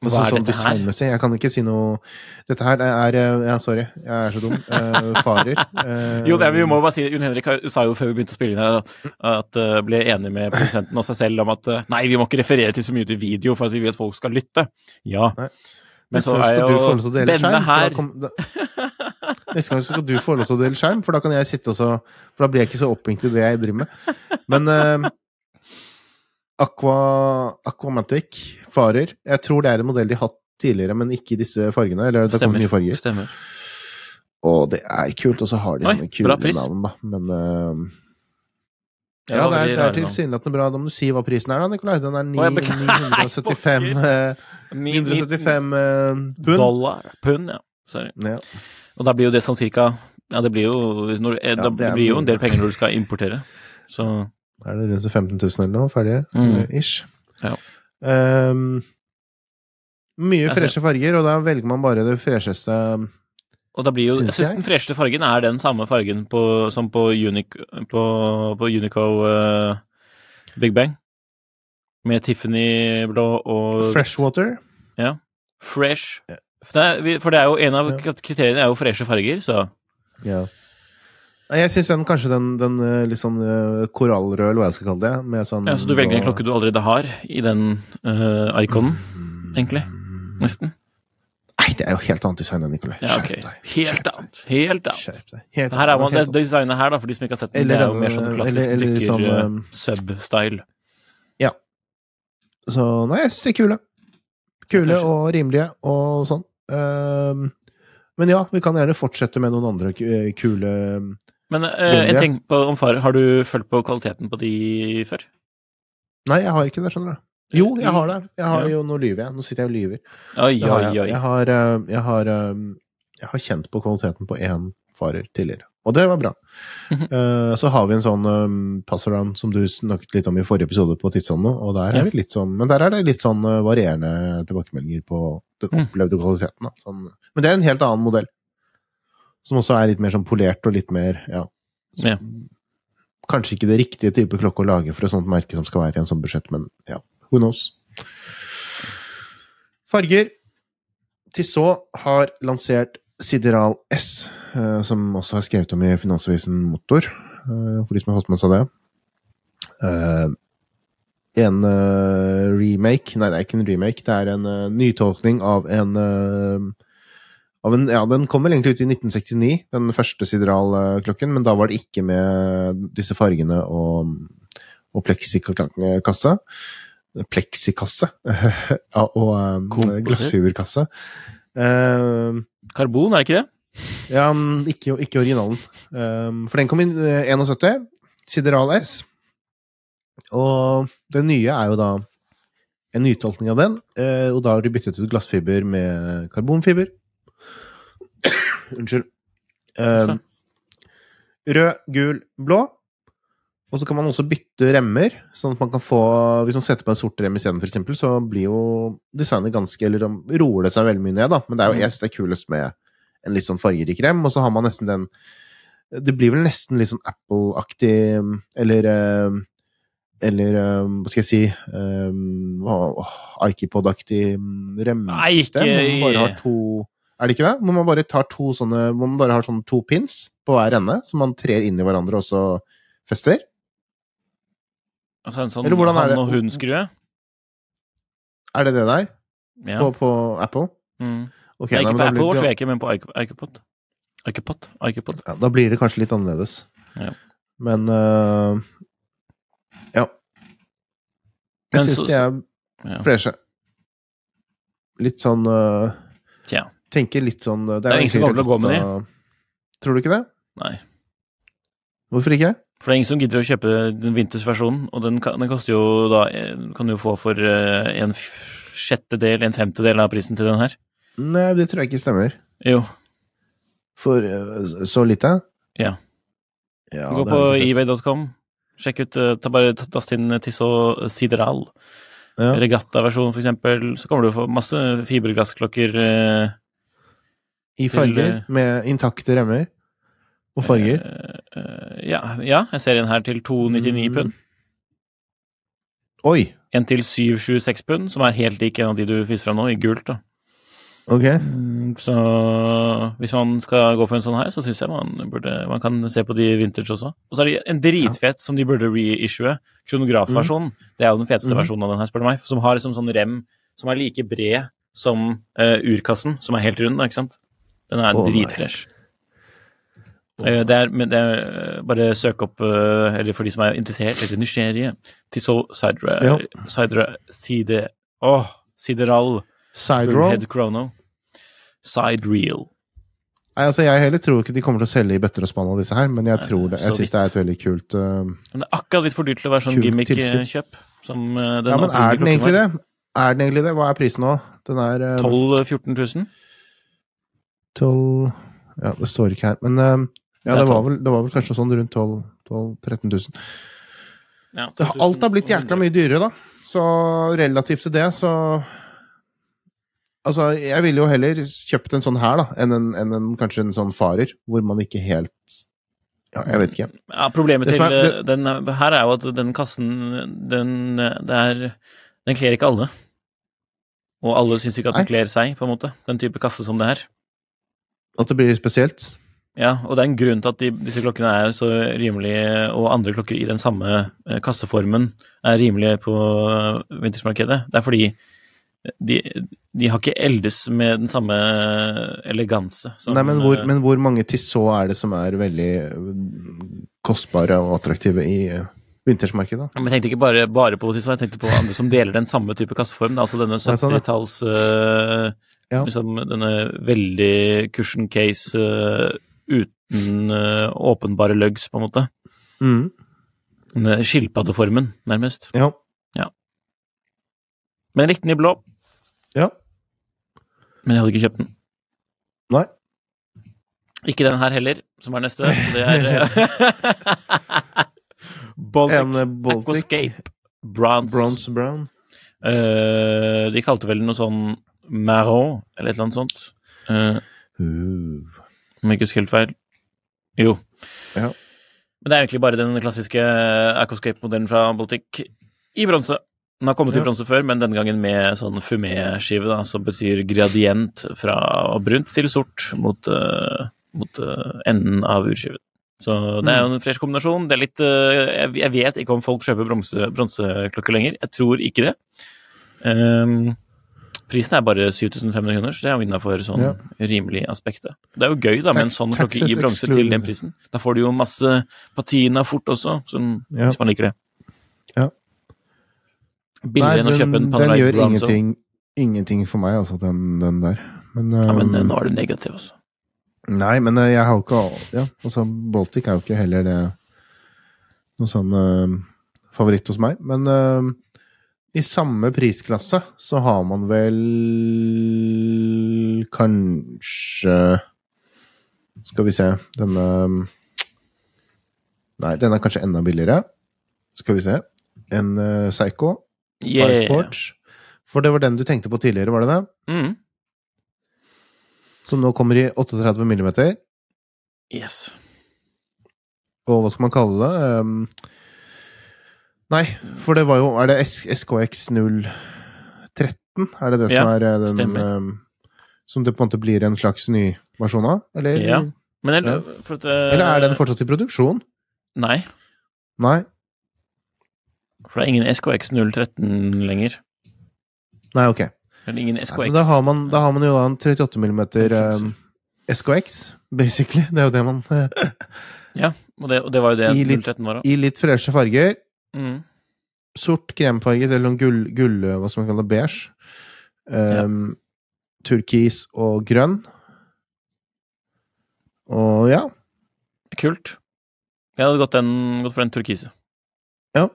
Hva er sånn her? designmessig. Jeg kan ikke si noe Dette her er eh, Ja, sorry, jeg er så dum. Uh, farer. Uh, Jo, det, er- vi må bare si Jon Henrik sa jo før vi begynte å spille inn her, at uh, ble enig med produsenten og seg selv om at nei, vi må ikke referere til så mye til video for at vi vil at folk skal lytte. Ja. Nei. Men Neste så er jo denne skjerm. her kom- da- Neste gang skal du få lov til å dele skjerm, for da kan jeg sitte og så For da blir jeg ikke så opphengt i det jeg driver med. Men Aqua, Aquamatic farer Jeg tror det er en modell de har hatt tidligere, men ikke i disse fargene. Eller det Stemmer. nye farger. Stemmer. Og det er kult, og så har de Oi, sånne kule navn, da. Men uh, Ja, det er, det er tilsynelatende bra. Da må du si hva prisen er, da, Nikolai. Den er Å, 975 [LAUGHS] eh, 975 eh, pund. Dollar. Pund, ja. Sorry. Ja. Og da blir jo det sånn cirka Ja, det blir jo, når, Ja, det det blir jo en del penger når du skal importere. Så Er det rundt 15 000 eller noe? Ferdige? Mm. Ish. Ja. Ehm, mye freshe farger, og da velger man bare det fresheste Og da blir jo, jeg syns den fresheste fargen er den samme fargen på, som på, Unic, på, på Unico uh, Big Bang. Med Tiffany-blå og Freshwater. Fresh. For det, er, for det er jo en av Ja. kriteriene er jo freshe farger, så Ja. Jeg syns kanskje den, den eh, litt sånn eh, korallrød, eller hva jeg skal kalle det. Med sånn ja, Så du velger en klokke du allerede har i den uh, iconen, egentlig? Nesten? Nei, det er jo helt annet design enn Nikolai. Ja, ok. Helt annet. Helt annet. Her er man, det designet her, da, for de som ikke har sett den, Eller det er jo mer sånn klassisk dykker sånn, um, sub-style. Ja. Så nei, jeg syns de er kule. Kule og rimelige og sånn. Ehm, men ja, vi kan gjerne fortsette med noen andre kule Men eh, en ting på, om farer, har du følt på kvaliteten på de før? Nei, jeg har ikke det, skjønner du. Jo, jeg har det. Jeg har Ja. jo, Nå lyver jeg. Nå sitter jeg og lyver. Oi, oi, oi, jeg. Jeg har, eh, jeg har eh, jeg har kjent på kvaliteten på én farer tidligere. Og det var bra. uh, så har vi en sånn um, passaround som du snakket litt om i forrige episode på Tidsånden, og der er det litt sånn, men der er det litt sånn varierende tilbakemeldinger på den Mm. opplevde kvaliteten. Sånn, men det er en helt annen modell. Som også er litt mer sånn polert og litt mer, ja Ja. Kanskje ikke det riktige type klokke å lage for et sånt merke som skal være i en sånn budsjett, men ja, who knows. Farger. Tissot har lansert Sideral S, eh, som også har skrevet om i Finansavisen Motor, eh, for de som har fått med seg det. Eh, en remake Nei, det er ikke en remake, det er en nytolkning av en en, ja, Den kom vel egentlig ut i 1969, den første Sideral-klokken, men da var det ikke med disse fargene og, og pleksikasse. Pleksikasse. [LAUGHS] ja, og um, glassfiberkasse. Eh, Karbon, er det ikke det? ja, ikke, ikke originalen. Um, for den kom i eh, 71. Sideral S. Og det nye er jo da en nytolkning av den, eh, og da har de byttet ut glassfiber med karbonfiber. Unnskyld. Um, rød, gul, blå. Og så kan man også bytte remmer, sånn at man kan få Hvis man setter på en sort rem isteden, eksempel, så blir jo designet ganske Eller roer det seg veldig mye ned, da. Men det er jo, jeg syns det er kulest med en litt sånn fargerik rem, og så har man nesten den Det blir vel nesten litt sånn Apple-aktig, eller eh, Eller eh, hva skal jeg si um, Ikepod-aktig remmesystem. Hvor bare har to Er det ikke det? Hvor man bare tar to sånne Hvor man bare har sånne to pins på hver ende, som man trer inn i hverandre og så fester? Altså en sånn Eller hvordan er han det? og hun-skrue? Er det det der? Ja. På, på Apple? Mm. Okay, Nei, nei, ikke men på Apple blir- Watch, ikke, men på. Ikepod. Ikepod. Ja, da blir det kanskje litt annerledes. Ja. Men uh, ja. Jeg syns så- de er Ja. freshe. Litt sånn uh, Tja. Tenker litt sånn Det er ingen som kommer til å gå med de. Tror du ikke det? Nei. Hvorfor ikke? For det er ingen som gidder å kjøpe den vintersversjonen, og den, kan, den koster jo da eh, Kan du jo få for eh, en sjettedel, en femtedel av prisen til den her. Nei, det tror jeg ikke stemmer. Jo. For øh, så lite? Ja. ja Gå på ebay.com. Sjekk ut eh, ta Bare tast inn Tissot Sideral. Ja. Regattaversjon, for eksempel. Så kommer du få masse fiberglassklokker. eh, I farger, til, med intakte remmer. Og farger. Uh, uh, ja, ja, jeg ser en her til 299 Mm. pund. Oi! En til 726 pund, som er helt lik en av de du viser fram nå, i gult. da. Ok. Mm, Så hvis man skal gå for en sånn her, så syns jeg man burde Man kan se på de vintage også. Og så er det en dritfet som de burde reissue. Kronografversjonen. Det er jo den feteste Mhm. versjonen av den her, spør du meg. Som har liksom sånn rem som er like bred som uh, urkassen, som er helt rund, ikke sant? Den er oh, dritfresh. Oh. det er, det er eh, bare søk opp, eh, eller for de som er interessert eller nysgjerrige, Tissot Sidra, Ja. Sidra Side Åh, Sideral Side Chrono. Side reel. Nei, altså Jeg heller tror ikke de kommer til å selge i bøtter og spann av disse her, men jeg tror det. Jeg syns det er et veldig kult uh, Men det er akkurat litt for dyrt til å være sånn gimmick-kjøp. Som den Ja, men er den egentlig det? Er den egentlig det? Hva er prisen nå? Den er øh, 12 000-14 000? 12 Ja, det står ikke her, men øh, ja, Det er var, vel, det var vel kanskje sånn rundt 12 13 000. Ja, Det, har- alt har blitt jækla mye dyrere, da. Så relativt til det, så Altså, jeg ville jo heller kjøpt en sånn her, da, enn en, en, en, kanskje en sånn farer, hvor man ikke helt Ja, jeg vet ikke. Ja, Problemet til er- det, den her er jo at den kassen, den, eh, er, den kler ikke alle. Og alle syns ikke at den kler seg, på en måte. Den type kasse som det her. At det blir spesielt. Ja, og det er en grunn til at de, disse klokkene er så rimelige, og andre klokker i den samme eh, kasseformen er rimelige på eh, vintersmarkedet. Det er fordi de, de har ikke eldes med den samme eleganse. som, Nei, men hvor, eh, men hvor mange Tissot er det som er veldig kostbare og attraktive i vintersmarkedet? vintersmarkedet? Men jeg tenkte ikke bare, bare på Tissot, jeg tenkte på andre som deler den samme type kasseform. Altså denne Ja, sånn, ja. 70-talls eh, Ja. liksom Denne veldig cushion case uh, uten uh, åpenbare lugs, på en måte. Mm. Denne skilpaddeformen, nærmest. Ja. Men jeg likte den i blå. ja. Men jeg hadde ikke kjøpt den. Nei. Ikke den her heller, som er neste. Det er eh, [LAUGHS] Baltic En Baltic. Aquascape Bronze. Bronze Brown. Uh, de kalte vel noe sånn Marron, eller et eller annet sånt. Eh, Uh. om jeg ikke husker helt feil. Jo. Ja. Men det er egentlig bare den klassiske Aquascape-modellen fra Baltic i bronse. Den har kommet i bronse før, men denne gangen med sånn fumé-skive, da, som betyr gradient fra brunt til sort mot, uh, mot uh, enden av urskiven. Så det er jo en fresh kombinasjon. Det er litt uh, jeg, jeg vet ikke om folk kjøper bronse- bronseklokker lenger. Jeg tror ikke det. Ehm, prisen er bare 7500 kroner, så det er jo innafor sånn Ja. rimelig aspektet. Det er jo gøy da med en sånn klokke i bronse til den prisen. Da får du jo masse patina fort også, som, Ja. hvis man liker det. Ja. Billigere enn å kjøpe en Panerai den gjør ingenting, ingenting for meg, altså, den, den der. Men, Ja, men eh, um, nå er du negativ, altså. Nei, men eh, jeg har jo ikke Ja, altså, Baltic er jo ikke heller det noe sånn uh, favoritt hos meg. Men eh, i samme prisklasse så har man vel kanskje Skal vi se Denne Nei, denne er kanskje enda billigere. Skal vi se. En uh, Psycho. Yeah. Firesport. For det var den du tenkte på tidligere, var det det? Mm. Som nå kommer i 38 millimeter. Yes. Og hva skal man kalle det? Um, nei, for det var jo Er det SKX 013? Er det det Ja, som er eh, den stemmer. um, Som det på en måte blir en slags ny versjon av? Eller, Ja. Men jeg, Ja. for at, uh, eller er den fortsatt i produksjon? Nei, Nei. for det er ingen SKX 013 lenger. Nei, ok. Eller ingen SKX. men da, har man, da har man jo da en 38 mm um, SKX, basically. Det er jo det man Ja, og det, og det var jo det I litt- 013 var òg. I litt freshe farger. Mm. Sort, kremfarget eller noen gull, gull Hva skal man kalle det? Beige. Um, Turkis og grønn. Og ja. Kult. Jeg hadde gått, den, gått for den turkise. Ja.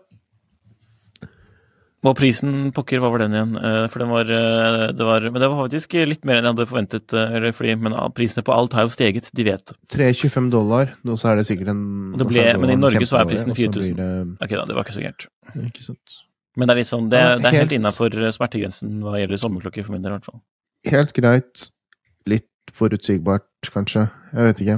Og prisen, pokker, hva var den igjen? Eh, For den var, eh, det var Men det var faktisk litt mer enn jeg hadde forventet. eh, Eller fordi, men ah, prisene på alt har jo steget, de vet. 3,25 dollar. Og så er det sikkert en det ble- men i Norge så er prisen 4000. Det... Ok da, det var ikke så gærent. Ikke sant. Men det er litt sånn, det, det er helt helt- innafor smertegrensen hva gjelder sommerklokker, for min del i hvert fall. Helt greit. Litt forutsigbart, kanskje. Jeg vet ikke.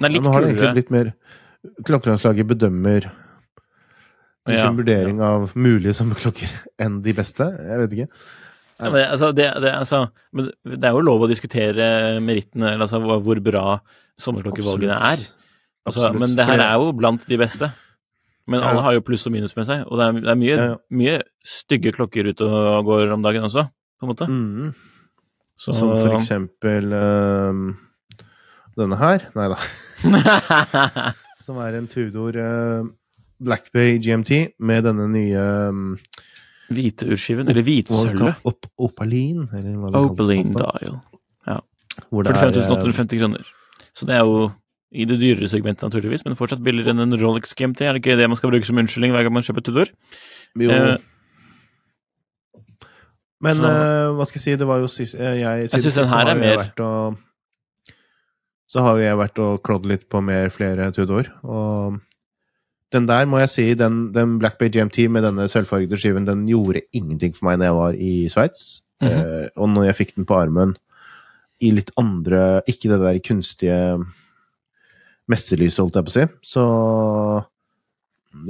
Den er Ja, nå har det egentlig blitt mer Klokkelandslaget bedømmer i Ja, vurdering vurdering av mulige sommerklokker enn de beste. Jeg vet ikke. Ja, men, altså, det, det, altså, men det er jo lov å diskutere merittene, altså hvor bra sommerklokkevalgene er. Altså, men det her er jo blant de beste. Men Ja. alle har jo pluss og minus med seg, og det er, det er mye, Ja, ja. mye stygge klokker ute og går om dagen også, på en måte. Mm. Så Som for eksempel øhm, denne her. Nei da. [LAUGHS] Som er en Tudor uh, Black Bay GMT med denne nye um, Hvite urskiven, eller hvitsølvet. Op Opalin, eller hva det kalles. Opaline dial. Ja. det er, 45 øh, 850 kroner. Så det er jo i det dyrere segmentet, naturligvis, men fortsatt billigere enn en Rolex GMT. Er det ikke det man skal bruke som unnskyldning hver gang man kjøper Tudor? Jo. Eh, Men øh, hva skal jeg si, det var jo sist Jeg, Jeg, siden synes den her er mer- og Så har jo jeg vært og klådd litt på mer flere Tudor, og den der må jeg si, den, den Black Bay GMT med denne sølvfargede skiven, den gjorde ingenting for meg når jeg var i Sveits. Mhm. eh, og når jeg fikk den på armen i litt andre Ikke det der kunstige messelyset, holdt jeg på å si. Så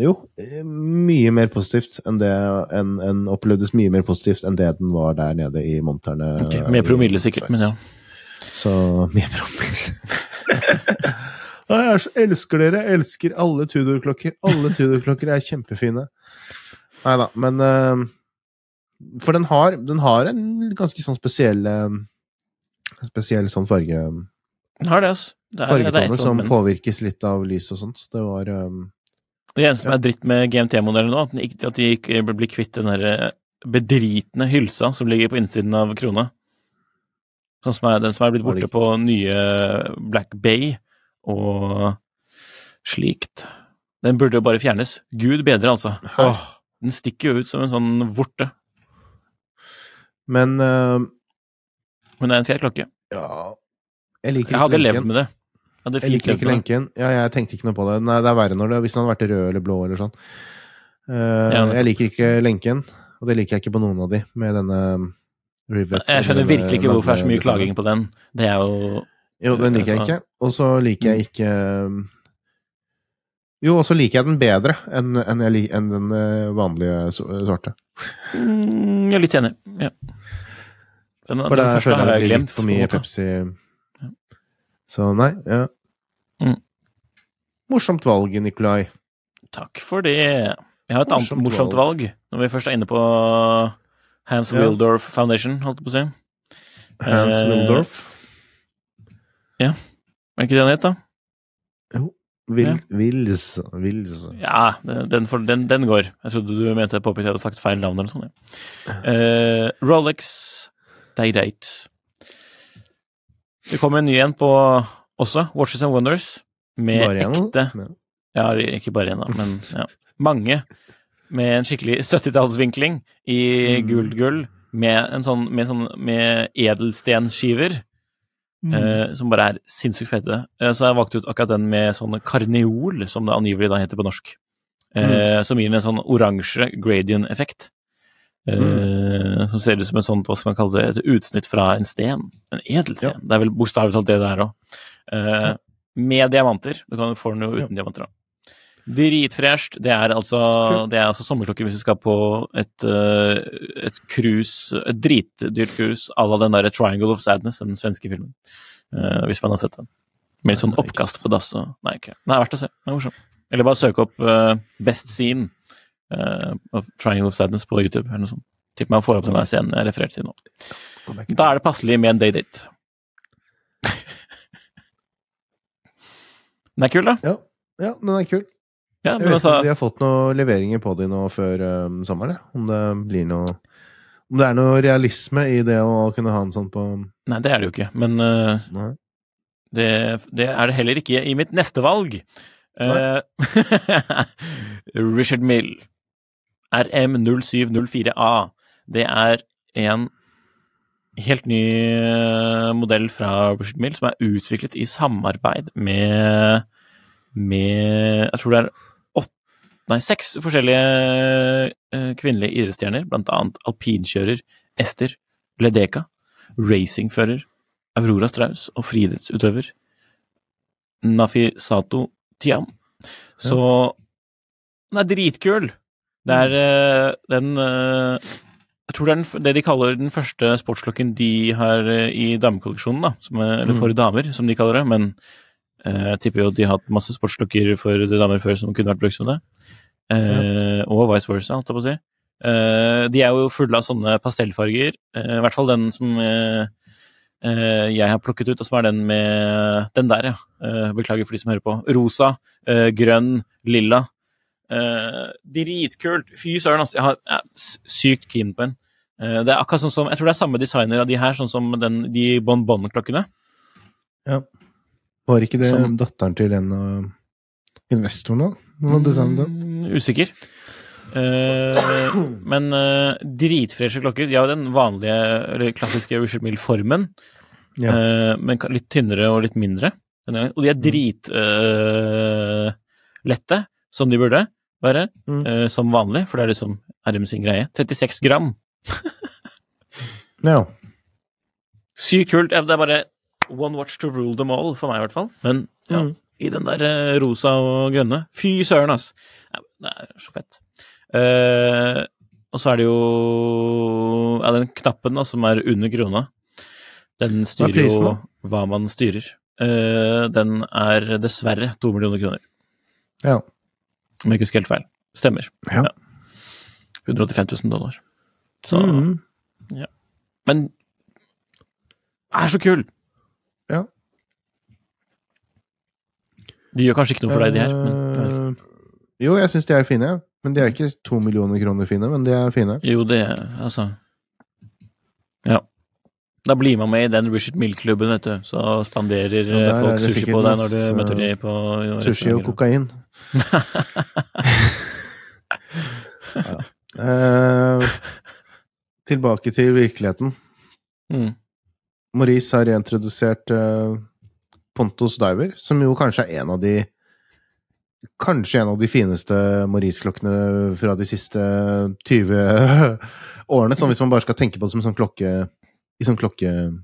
jo, eh, mye mer positivt enn det enn, en opplevdes mye mer positivt enn det den var der nede i monterne. Ok, mer promille, sikkert, men ja. Så mye promille. [LAUGHS] Å, Jeg elsker dere. Jeg elsker alle Tudor-klokker. Alle Tudor-klokker er kjempefine. Nei da, men uh, For den har, den har en ganske sånn spesiell eh, Spesiell sånn farge Den har det, altså. Det er, det er et som men påvirkes litt av lys og sånt. Så det var um, det eneste som er dritt med GMT-modellen nå, at de, ikke- at de blir kvitt den der eh, bedritne hylsa som ligger på innsiden av krona. Sånn som er den som er blitt borte på nye Black Bay og slikt. Den burde jo bare fjernes. Gud bedre, altså. Åh, den stikker jo ut som en sånn vorte. Men uh, Men det er en fet klokke. ja Jeg liker Jeg hadde lenken. levd med det. Jeg Jeg liker ikke lenken. Ja, jeg tenkte ikke noe på det. Nei, det er verre når det, hvis den hadde vært rød eller blå eller sånn. Uh, Ja, jeg liker ikke lenken, og det liker jeg ikke på noen av de, med denne rivet. Jeg skjønner virkelig ikke hvorfor det er så mye lange klaging på den. Det er jo Jo, den liker jeg ikke. Og så liker jeg ikke um, Jo, og så liker jeg den bedre enn enn jeg enn den eh, vanlige svarte. mm, Jeg er litt enig. Ja. Den, For der føler jeg det blir litt for mye. Pepsi. Så nei, ja. Mm. Morsomt valg, Nikolai. Takk for det. Jeg har et annet Morsomt morsomt valg, når vi først er inne på Hans Ja. Wildorf Foundation, holdt jeg på å si. Hans Eh, Wildorf. Er ikke det han het, da? Vil, ja. Vils, Vils. Ja, den, for, den, den går. Jeg trodde du mente jeg påpekte jeg hadde sagt feil navn eller noe sånt. Ja. Eh, Rolex Day-Date. Det kommer en ny en på også, Watches and Wonders, med ekte Ja. Ja, ikke bare én, da, men ja. [LAUGHS] mange med en skikkelig 70-tallsvinkling i Mm. gult gull, med en sånn med, sånn, med edelstenskiver. Mm. Eh, som bare er sinnssykt fete. Eh, så jeg valgte ut akkurat den med sånn karneol, som det angivelig da heter på norsk. Eh, Som gir en sånn oransje gradient-effekt. Mm. Som ser ut som et sånt, hva skal man kalle det, et utsnitt fra en sten. En edelsten. Ja. Det er vel bokstavelig talt det det er òg. Eh, Med diamanter. Du kan få den jo uten diamanter, da. Dritfresht. Det er altså, det er altså sommerklokke hvis du skal på et, eh, et cruise, et dritdyrt cruise à la den derre Triangle of Sadness, den svenske filmen. Eh, hvis man har sett den. Med litt sånn oppkast på dass og Nei, ikke. Nei, verdt å se. Det er morsomt. Eller bare søke opp uh, Best Scene uh, of Triangle of Sadness på YouTube, eller noe sånt. Tipper man får opp den der scenen jeg refererte til nå. Da er det passelig med en day-date. [LAUGHS] Den er kul, da. Ja, ja, den er kul. Ja, Jeg vet ikke altså, om de har fått noen leveringer på de nå før um, sommeren. Om det blir noe Om det er noe realisme i det å kunne ha en sånn på Nei, det er det jo ikke. Men uh, det, det er det heller ikke i mitt neste valg. Uh, [LAUGHS] Richard Mill. RM0704A. Det er en helt ny eh, modell fra Richard Mill som er utviklet i samarbeid med med Jeg tror det er nei, seks forskjellige eh, kvinnelige idrettsstjerner, blant annet alpinkjører Ester Ledeka, racingfører Aurora Strauss og friidrettsutøver Nafisato Tiam. Så den er dritkul. Det er eh, den eh, Jeg tror det er den, det de kaller den første sportsklokken de har i damekolleksjonen, da. Som, er- eller for damer, som de kaller det. Men eh, jeg tipper jo at de har hatt masse sportsklokker for damer før som kunne vært brukt som det. Eh, Og vice versa, holdt jeg på å si. Eh, de er jo fulle av sånne pastellfarger. eh, I hvert fall den som jeg har plukket ut, og som er den med Den der, ja. Eh, beklager for de som hører på. Rosa, eh, grønn, lilla. Eh, dritkult. Fy søren, altså. Jeg har- er sykt keen på en. Eh, det er akkurat sånn som Jeg tror det er samme designer av de her, sånn som den, de bonbon-klokkene. Var ikke det Som- datteren til en av investorene? den? Mm, usikker. Uh, men uh, dritfreshe klokker. De har jo den vanlige, eller klassiske Richard Mill-formen, Ja. uh, men litt tynnere og litt mindre. Og de er dritlette, som de burde være, Mm. som vanlig, for det er liksom RM sin greie. 36 gram. Ja. Sykt kult. Det er bare one watch to rule them all, for meg i hvert fall. Men ja, Mm. I den der eh, rosa og grønne Fy søren, altså! Ja, det er så fett. Uh, og så er det jo ja, den knappen da, som er under krona. Den styrer jo hva man styrer. Uh, den er dessverre to millioner kroner, ja. om jeg ikke husker helt feil. Stemmer. Ja. 185 000 dollar. Så ja. Men er så kul! De gjør kanskje ikke noe for deg, de her. Men, Eh, jo, jeg syns de er fine. Men de er ikke to millioner kroner fine, men de er fine. jo, det er Altså Ja. Da blir man med i den Richard Mill-klubben, vet du. Så spanderer Ja, eh, folk sushi på deg når du møter dem på Sushi og kokain. [LAUGHS] ja. Eh, tilbake til virkeligheten. Mm. Maurice har reintrodusert eh, Pontos Diver, som jo kanskje er en av de Kanskje en av de fineste Maurice-klokkene fra de siste 20 [LAUGHS] årene. Sånn hvis man bare skal tenke på det som en sånn klokke i sånn klokkesammenheng.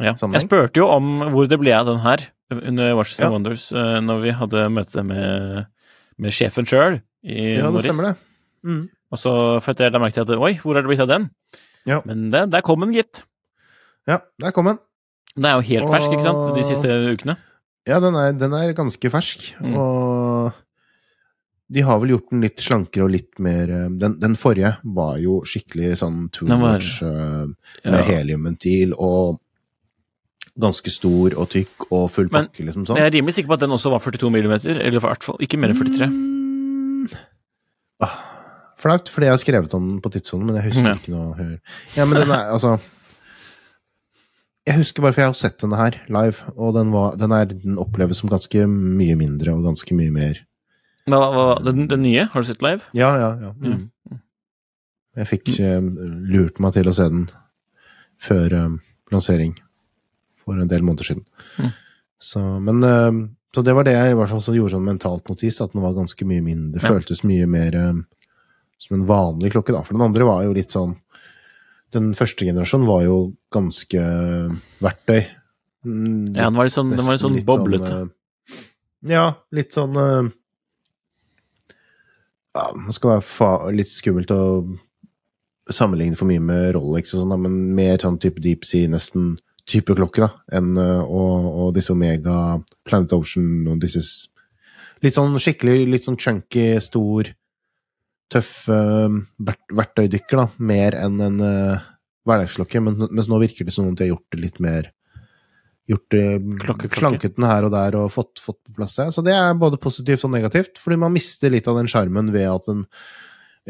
Ja. Jeg spurte jo om hvor det ble av den her under Watches Ja. and Wonders eh, når vi hadde møte med, med sjefen sjøl i Ja, det stemmer det. Mm. Og så følte jeg da merket jeg at oi, hvor er det blitt av den? Ja. Men det, der kom den, gitt. Ja, der kom den. Den er jo helt fersk, ikke sant, de siste ukene. Ja, den er, den er ganske fersk, Mm. og de har vel gjort den litt slankere og litt mer eh, Den, den forrige var jo skikkelig sånn two watch eh, Ja. heliumventil og ganske stor og tykk og full Men- pakke, liksom Men sånn. jeg er rimelig sikker på at den også var 42 millimeter, eller i hvert fall ikke mer enn 43. Mm. Ah, Flaut, fordi jeg har skrevet om den på tidssonen, men jeg husker Ja. ikke noe. Ja, men den er altså Jeg husker bare for jeg har sett denne her live, og den, var, den, er, den oppleves som ganske mye mindre og ganske mye mer Men hva, hva, den, den nye, har du sett live? Ja, ja, ja. Mm. Jeg fikk eh, lurt meg til å se den før um, lansering for en del måneder siden. Mm. Så, men um, så det var det jeg i hvert fall så gjorde sånn mentalt notis, at den var ganske mye mindre. Ja. Føltes mye mer som en vanlig klokke, da. For den andre var jo litt sånn Den første generasjonen var jo ganske verktøy. Litt, Ja, den var litt sånn, var litt sånn boblete. Sånn, ja, litt sånn eh, ja, Det skal være litt skummelt å sammenligne for mye med Rolex og sånn, men mer sånn type deep sea, nesten type klokke, da, enn eh, og, og disse Omega, Planet Ocean og disse Litt sånn skikkelig, litt sånn chunky, stor, tøff uh, verktøydykker, da, mer enn en uh, hverdagsklokke, men, mens nå virker det som om de har gjort det litt mer Gjort det Klokke, klokke. Slanket den her og der og fått, fått på plass det. Så det er både positivt og negativt, fordi man mister litt av den sjarmen ved at en,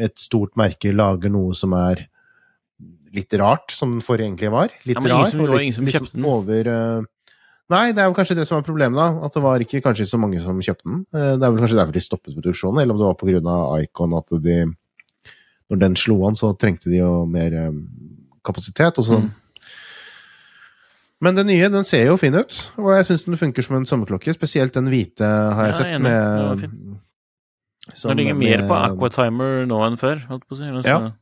et stort merke lager noe som er litt rart, som den forrige egentlig var. Litt Ja, rar. som- og litt- ingen som kjøpte den. Over, eh, Nei, det er jo kanskje det som er problemet, da. At det var ikke kanskje så mange som kjøpte den. Eh, Det er vel kanskje derfor de stoppet produksjonen, eller om det var på grunn av Icon at de Når den slo an, så trengte de jo mer eh, kapasitet, og så Mm. Men den nye den ser jo fin ut, og jeg syns den funker som en sommerklokke. Spesielt den hvite har jeg Ja, sett enig. Den med fin. som- Den ligger mer med- på Aquatimer nå enn før, holdt på å si. Altså,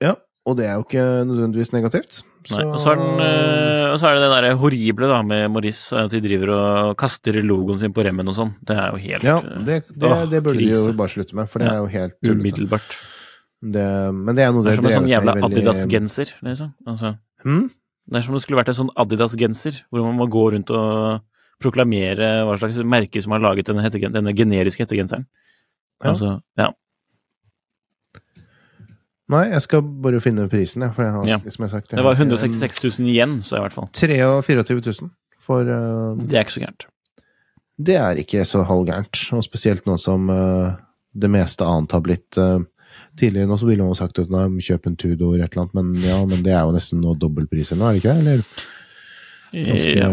Ja, og det er jo ikke nødvendigvis negativt. Nei, og så den, eh, og så er det det der horrible da med Maurice, at de driver og kaster logoen sin på remmen og sånn. Det er jo helt Ja, eh, det, det, Åh, det burde de jo bare slutte med, for det Ja, er jo helt tullete. umiddelbart. Det, men det er noe Det er som en sånn jævla Adidas-genser, liksom. Altså, hmm? det er som det skulle vært en sånn Adidas-genser, hvor man må gå rundt og proklamere hva slags merke som har laget denne, denne generiske hettegenseren. Ja. Altså, ja. Nei, jeg skal bare finne prisen, jeg. For jeg har, Ja. som jeg sagt, jeg Det var har- 166 000 igjen, så i hvert fall. 23 000 for uh, Det er ikke så gærent. Det er ikke så halvgærent, og spesielt nå som uh, det meste annet har blitt uh, Tidligere nå så ville man sagt at nei, kjøp en Tudor et eller annet, men ja, men det er jo nesten nå dobbeltpris ennå, er det ikke det? Eller ganske Ja.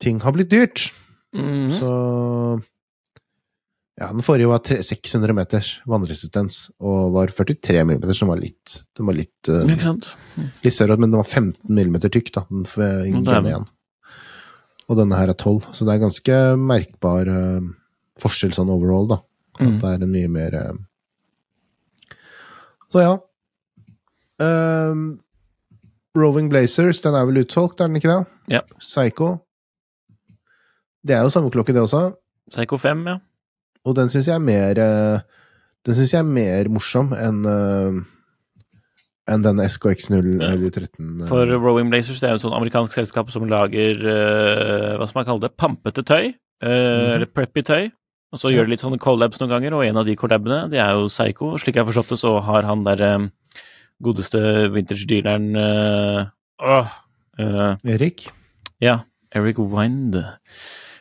Ting har blitt dyrt. Mhm. Så Ja, den forrige var 600 meters vannresistens og var 43 millimeter, som var litt Den var litt, uh, litt større, men den var 15 millimeter tykk, da. Den, den, igjen. Og denne her er 12, så det er ganske merkbar uh, forskjell sånn overall, da. At Mm. det er en mye mer uh... Så ja. Um, Roving Blazers, den er vel utsolgt, er den ikke det? Ja. Psycho. Det er jo samme klokke, det også. Psycho 5, ja. Og den syns jeg er mer eh, Den syns jeg er mer morsom enn eh, enn den SKX0 eller 13. eh. For Rowing Blazers det er jo et sånn amerikansk selskap som lager hva skal man kalle det, pampete tøy. eh, Eller preppy tøy. Og så gjør de litt sånne collabs noen ganger, og en av de collabene det er jo Psycho. Slik jeg har forstått det, så har han der godeste vintage-dealeren åh, eh, Erik? Ja, Eric Wind.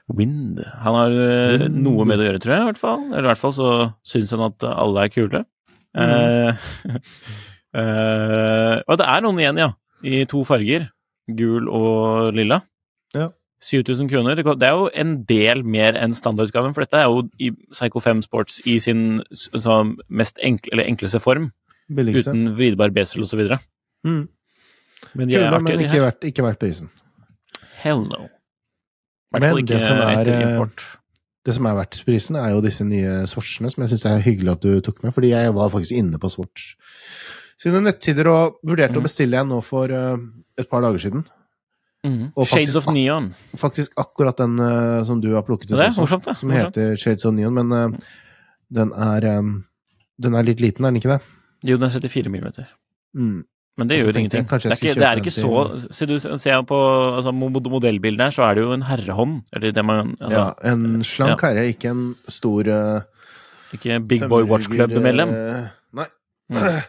Wind. Han har eh, Wind. noe med det å gjøre, tror jeg, i hvert fall. Eller i hvert fall så syns han at alle er kule. Eh, [LAUGHS] eh, og det er noen igjen, ja. I to farger. Gul og lilla. Ja. 7000 kroner. Det er jo en del mer enn standardutgaven, for dette er jo i Psycho 5 Sports i sin mest enkle, eller enkleste form, Billigste. uten vridbar besel osv. Mm. Men de Kule, men ikke verdt, ikke verdt prisen. Hell no. Men det som er, eh. Det som er verdt prisen, er jo disse nye Swatchene, som jeg syns er hyggelig at du tok med, fordi jeg var faktisk inne på Swatch sine nettsider og vurderte mm. å bestille en nå for uh, et par dager siden. Mm. Shades of Neon. Faktisk akkurat den uh, som du har plukket ut Det også, morsomt, det. som Morsomt. heter Shades of Neon, men uh, den er um, Den er litt liten, er den ikke det? Jo, den er 34 millimeter. Mm. Men det gjør tenkte ingenting. Det er ikke, det er ikke så Ser du ser på altså, mod- modellbildet her, så er det jo en herrehånd. Eller det man altså, ja, en slank herre, ikke en stor uh, Ikke Big Boy Watch Club-medlem. Uh, nei. Mm. [CLEARS THROAT]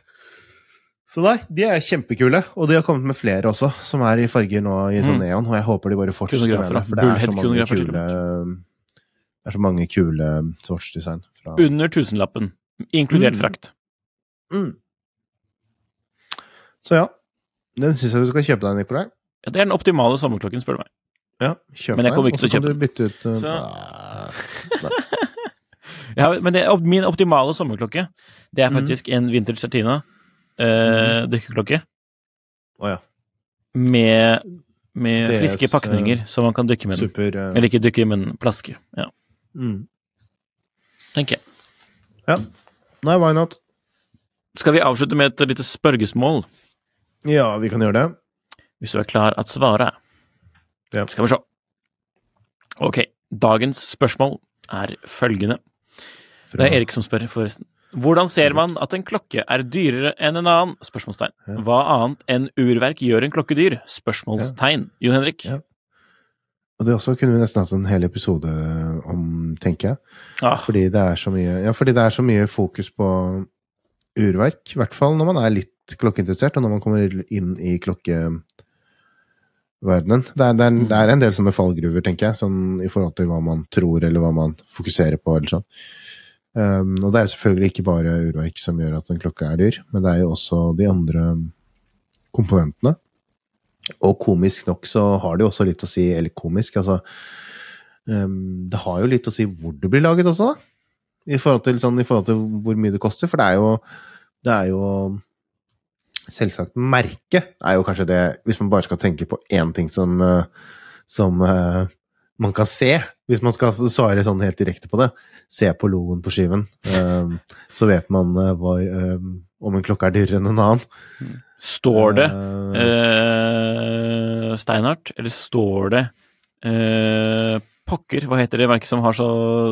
Så nei, de er kjempekule, og de har kommet med flere også, som er i farger nå i sånn Mm. neon, og jeg håper de bare fortsetter med det, for det er så mange kule det er så mange kule Swatch-design. fra- Under tusenlappen. Inkludert Mm. frakt. Mm. Så ja, den syns jeg du skal kjøpe deg, Nikolai. Ja, det er den optimale sommerklokken, spør du meg. Ja, kjøp den, og så kan du bytte ut uh, Så- ah, [LAUGHS] Ja, men det, min optimale sommerklokke, det er faktisk faktisk en vintage Certina eh, dykkerklokke Å ja. med, med DS, friske pakninger, så man kan dykke med den. Super uh... Eller ikke dykke, men plaske. Ja, mm. tenker jeg. Ja. Nei, why not? Skal vi avslutte med et lite spørgesmål? Ja, vi kan gjøre det. Hvis du er klar til å svare. Ja. Skal vi se. Ok, dagens spørsmål er følgende. Det er Erik som spør, forresten. Hvordan ser man at en klokke er dyrere enn en annen? Spørsmålstegn. Hva annet enn urverk gjør en klokke dyr? Spørsmålstegn. Jon Henrik? Ja. Og det også kunne vi nesten hatt en hel episode om, tenker jeg. Ah, Fordi det er så mye, ja, fordi det er så mye fokus på urverk. I hvert fall når man er litt klokkeinteressert, og når man kommer inn i klokkeverdenen. Det er, det, er, det er en del sånne fallgruver, tenker jeg, sånn i forhold til hva man tror, eller hva man fokuserer på, eller sånn. Um, og det er selvfølgelig ikke bare urverk som gjør at en klokke er dyr, men det er jo også de andre komponentene. Og komisk nok så har det jo også litt å si, eller komisk, altså um, Det har jo litt å si hvor det blir laget også, da. I forhold til, sånn, i forhold til hvor mye det koster, for det er jo det er jo Selvsagt, merket er jo kanskje det Hvis man bare skal tenke på én ting som, eh, som eh, man kan se, hvis man skal svare sånn helt direkte på det, se på logoen på skiven, eh, så vet man hvor, om en klokke er dyrere enn en annen. står det uh, Steinhardt, eller står det eh, Pokker, hva heter det merket som har så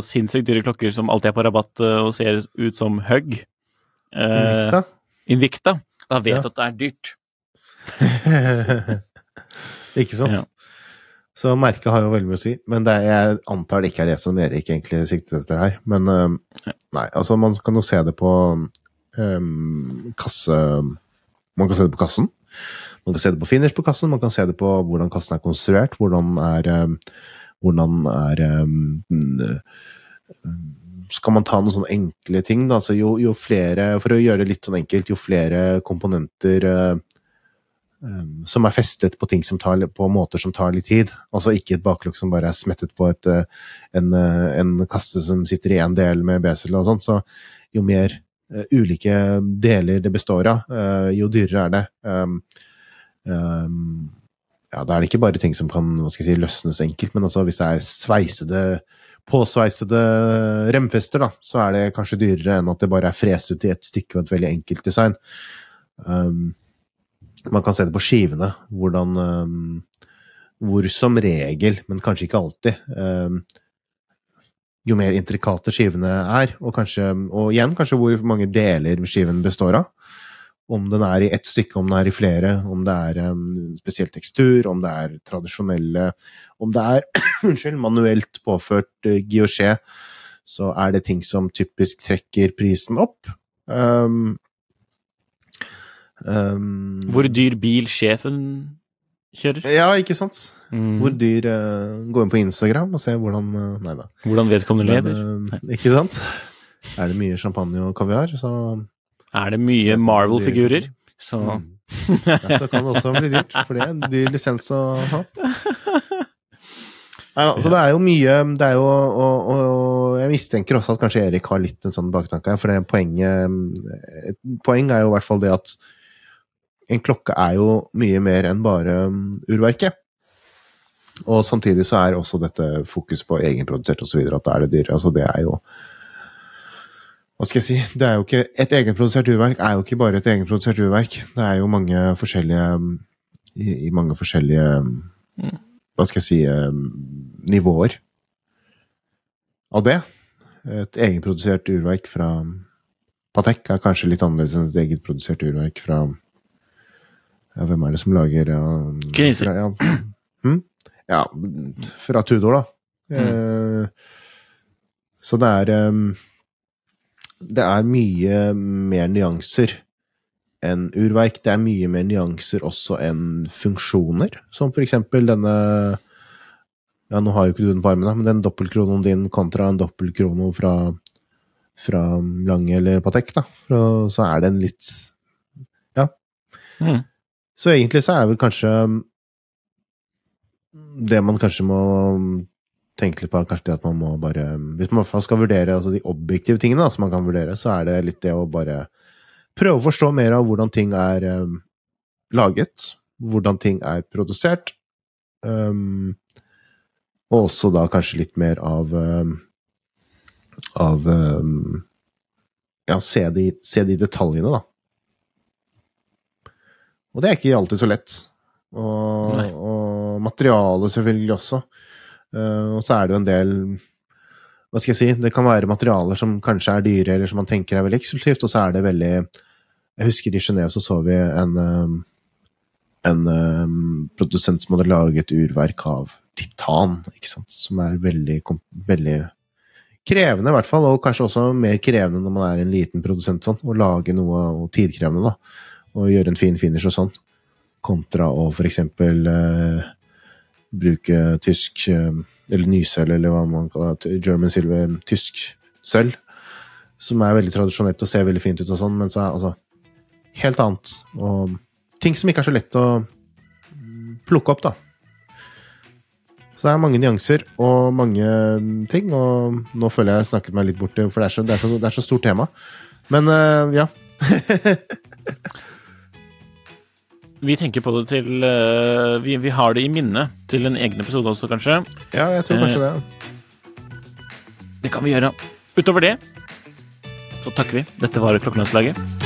sinnssykt dyre klokker som alltid er på rabatt eh, og ser ut som Hugg? Eh, Invicta? Invicta. Da vet Ja. du at det er dyrt. [LAUGHS] ikke sant? Ja. Så merket har jo veldig mye å si, men det er, jeg antar det ikke er det som Erik egentlig siktet etter her. Men øhm, nei, altså man kan jo se det på øhm, kasse... Man kan se det på kassen. Man kan se det på finish på kassen, man kan se det på hvordan kassen er konstruert, hvordan er øhm, Hvordan er øhm, øh, skal man ta noen sånne enkle ting, da, altså jo, jo flere For å gjøre det litt sånn enkelt, jo flere komponenter øh, um, som er festet på ting som tar, på måter som tar litt tid. Altså ikke et baklokk som bare er smettet på et, uh, en, uh, en kasse som sitter i én del med besel og sånt. Så jo mer uh, ulike deler det består av, uh, jo dyrere er det. Um, um, ja, da er det ikke bare ting som kan hva skal jeg si, løsnes enkelt, men altså hvis det er sveisede påsveisede remfester, da, så er det kanskje dyrere enn at det bare er frest ut i ett stykke og et veldig enkelt design. Um, man kan se det på skivene, hvordan um, Hvor som regel, men kanskje ikke alltid um, Jo mer intrikate skivene er, og, kanskje, og igjen kanskje hvor mange deler skiven består av. Om den er i ett stykke, om den er i flere, om det er um, spesiell tekstur, om det er tradisjonelle Om det er [CLEARS THROAT] unnskyld, manuelt påført uh, guilloché, så er det ting som typisk trekker prisen opp. Um, um, Hvor dyr bil sjefen kjører? Ja, ikke sant? Mm. Hvor dyr uh, Gå inn på Instagram og se hvordan uh, Nei da. Hvordan vedkommende lever? Uh, ikke sant? Er det mye champagne og kaviar, så Er det mye Marvel-figurer? Så Mm. ja, så kan det også bli dyrt, for det er en dyr lisens å ha. Ja, så det er jo mye Det er jo og, og jeg mistenker også at kanskje Erik har litt en sånn baktanke her, for det poenget Et poeng er jo i hvert fall det at en klokke er jo mye mer enn bare um, urverket. Og samtidig så er også dette fokus på egenprodusert osv. at da er det dyrere. Altså det er jo Hva skal jeg si? Det er jo ikke, et egenprodusert urverk er jo ikke bare et egenprodusert urverk. Det er jo mange forskjellige I, i mange forskjellige Hva skal jeg si um, nivåer av det. Et egenprodusert urverk fra Patek er kanskje litt annerledes enn et egenprodusert urverk fra ja, Hvem er det som lager ja, fra- Ja, hm? ja, fra Tudor, da. Eh, så det er um, Det er mye mer nyanser enn urverk. Det er mye mer nyanser også enn funksjoner, som for eksempel denne Ja, nå har jo ikke du den på armen, men den dobbeltkronoen din kontra en dobbeltkrono fra, fra Lange eller Patek, da. Så- er den litt mm. Så egentlig så er vel kanskje Det man kanskje må tenke litt på, kanskje det at man må bare Hvis man skal vurdere altså de objektive tingene da, som man kan vurdere, så er det litt det å bare prøve å forstå mer av hvordan ting er um, laget, hvordan ting er produsert, um, og også da kanskje litt mer av um, av Ja, se de, se de detaljene, da. Og det er ikke alltid så lett. Og, og materialet selvfølgelig også. Eh, og så er det jo en del Hva skal jeg si? Det kan være materialer som kanskje er dyre, eller som man tenker er veldig eksklusivt, og så er det veldig Jeg husker i Genéve så så vi en eh, en eh, produsent som hadde laget urverk av titan, ikke sant? som er veldig, veldig krevende, i hvert fall, og kanskje også mer krevende når man er en liten produsent, sånn, å lage noe og tidkrevende, da, og gjøre en fin finish og sånn, kontra å for eksempel eh, bruke tysk eh, eller nysølv, eller hva man kaller det, German silver, tysk sølv, som er veldig tradisjonelt og ser veldig fint ut og sånn, men så er altså helt annet, og ting som ikke er så lett å plukke opp, da. Så det er mange nyanser og mange ting, og nå føler jeg jeg snakket meg litt bort, for det er så, det er så, det er så stort tema. Men eh, ja. [LAUGHS] Vi tenker på det til uh, vi, vi har det i minne til en egen episode også, kanskje. ja, jeg tror kanskje uh, det. Det kan vi gjøre. Utover det så takker vi. Dette var Klokkelandslaget.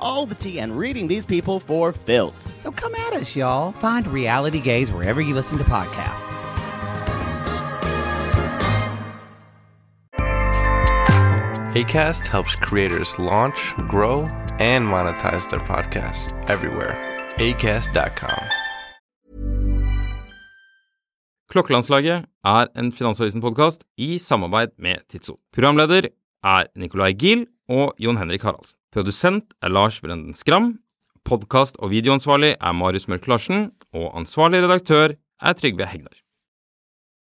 all the tea and reading these people for filth. So come at us, y'all. Find Reality Gaze wherever you listen to podcasts. ACAST helps creators launch, grow, and monetize their podcasts everywhere. ACAST.com. Klokkelandslaget er en Finansavisen-podkast i samarbeid med Tidso. Programleder er Nicolai Giel og Jon Henrik Haraldsen. Produsent er Lars Brenden Skram. Podkast- og videoansvarlig er Marius Mørk Larsen. Og ansvarlig redaktør er Trygve Hegnar.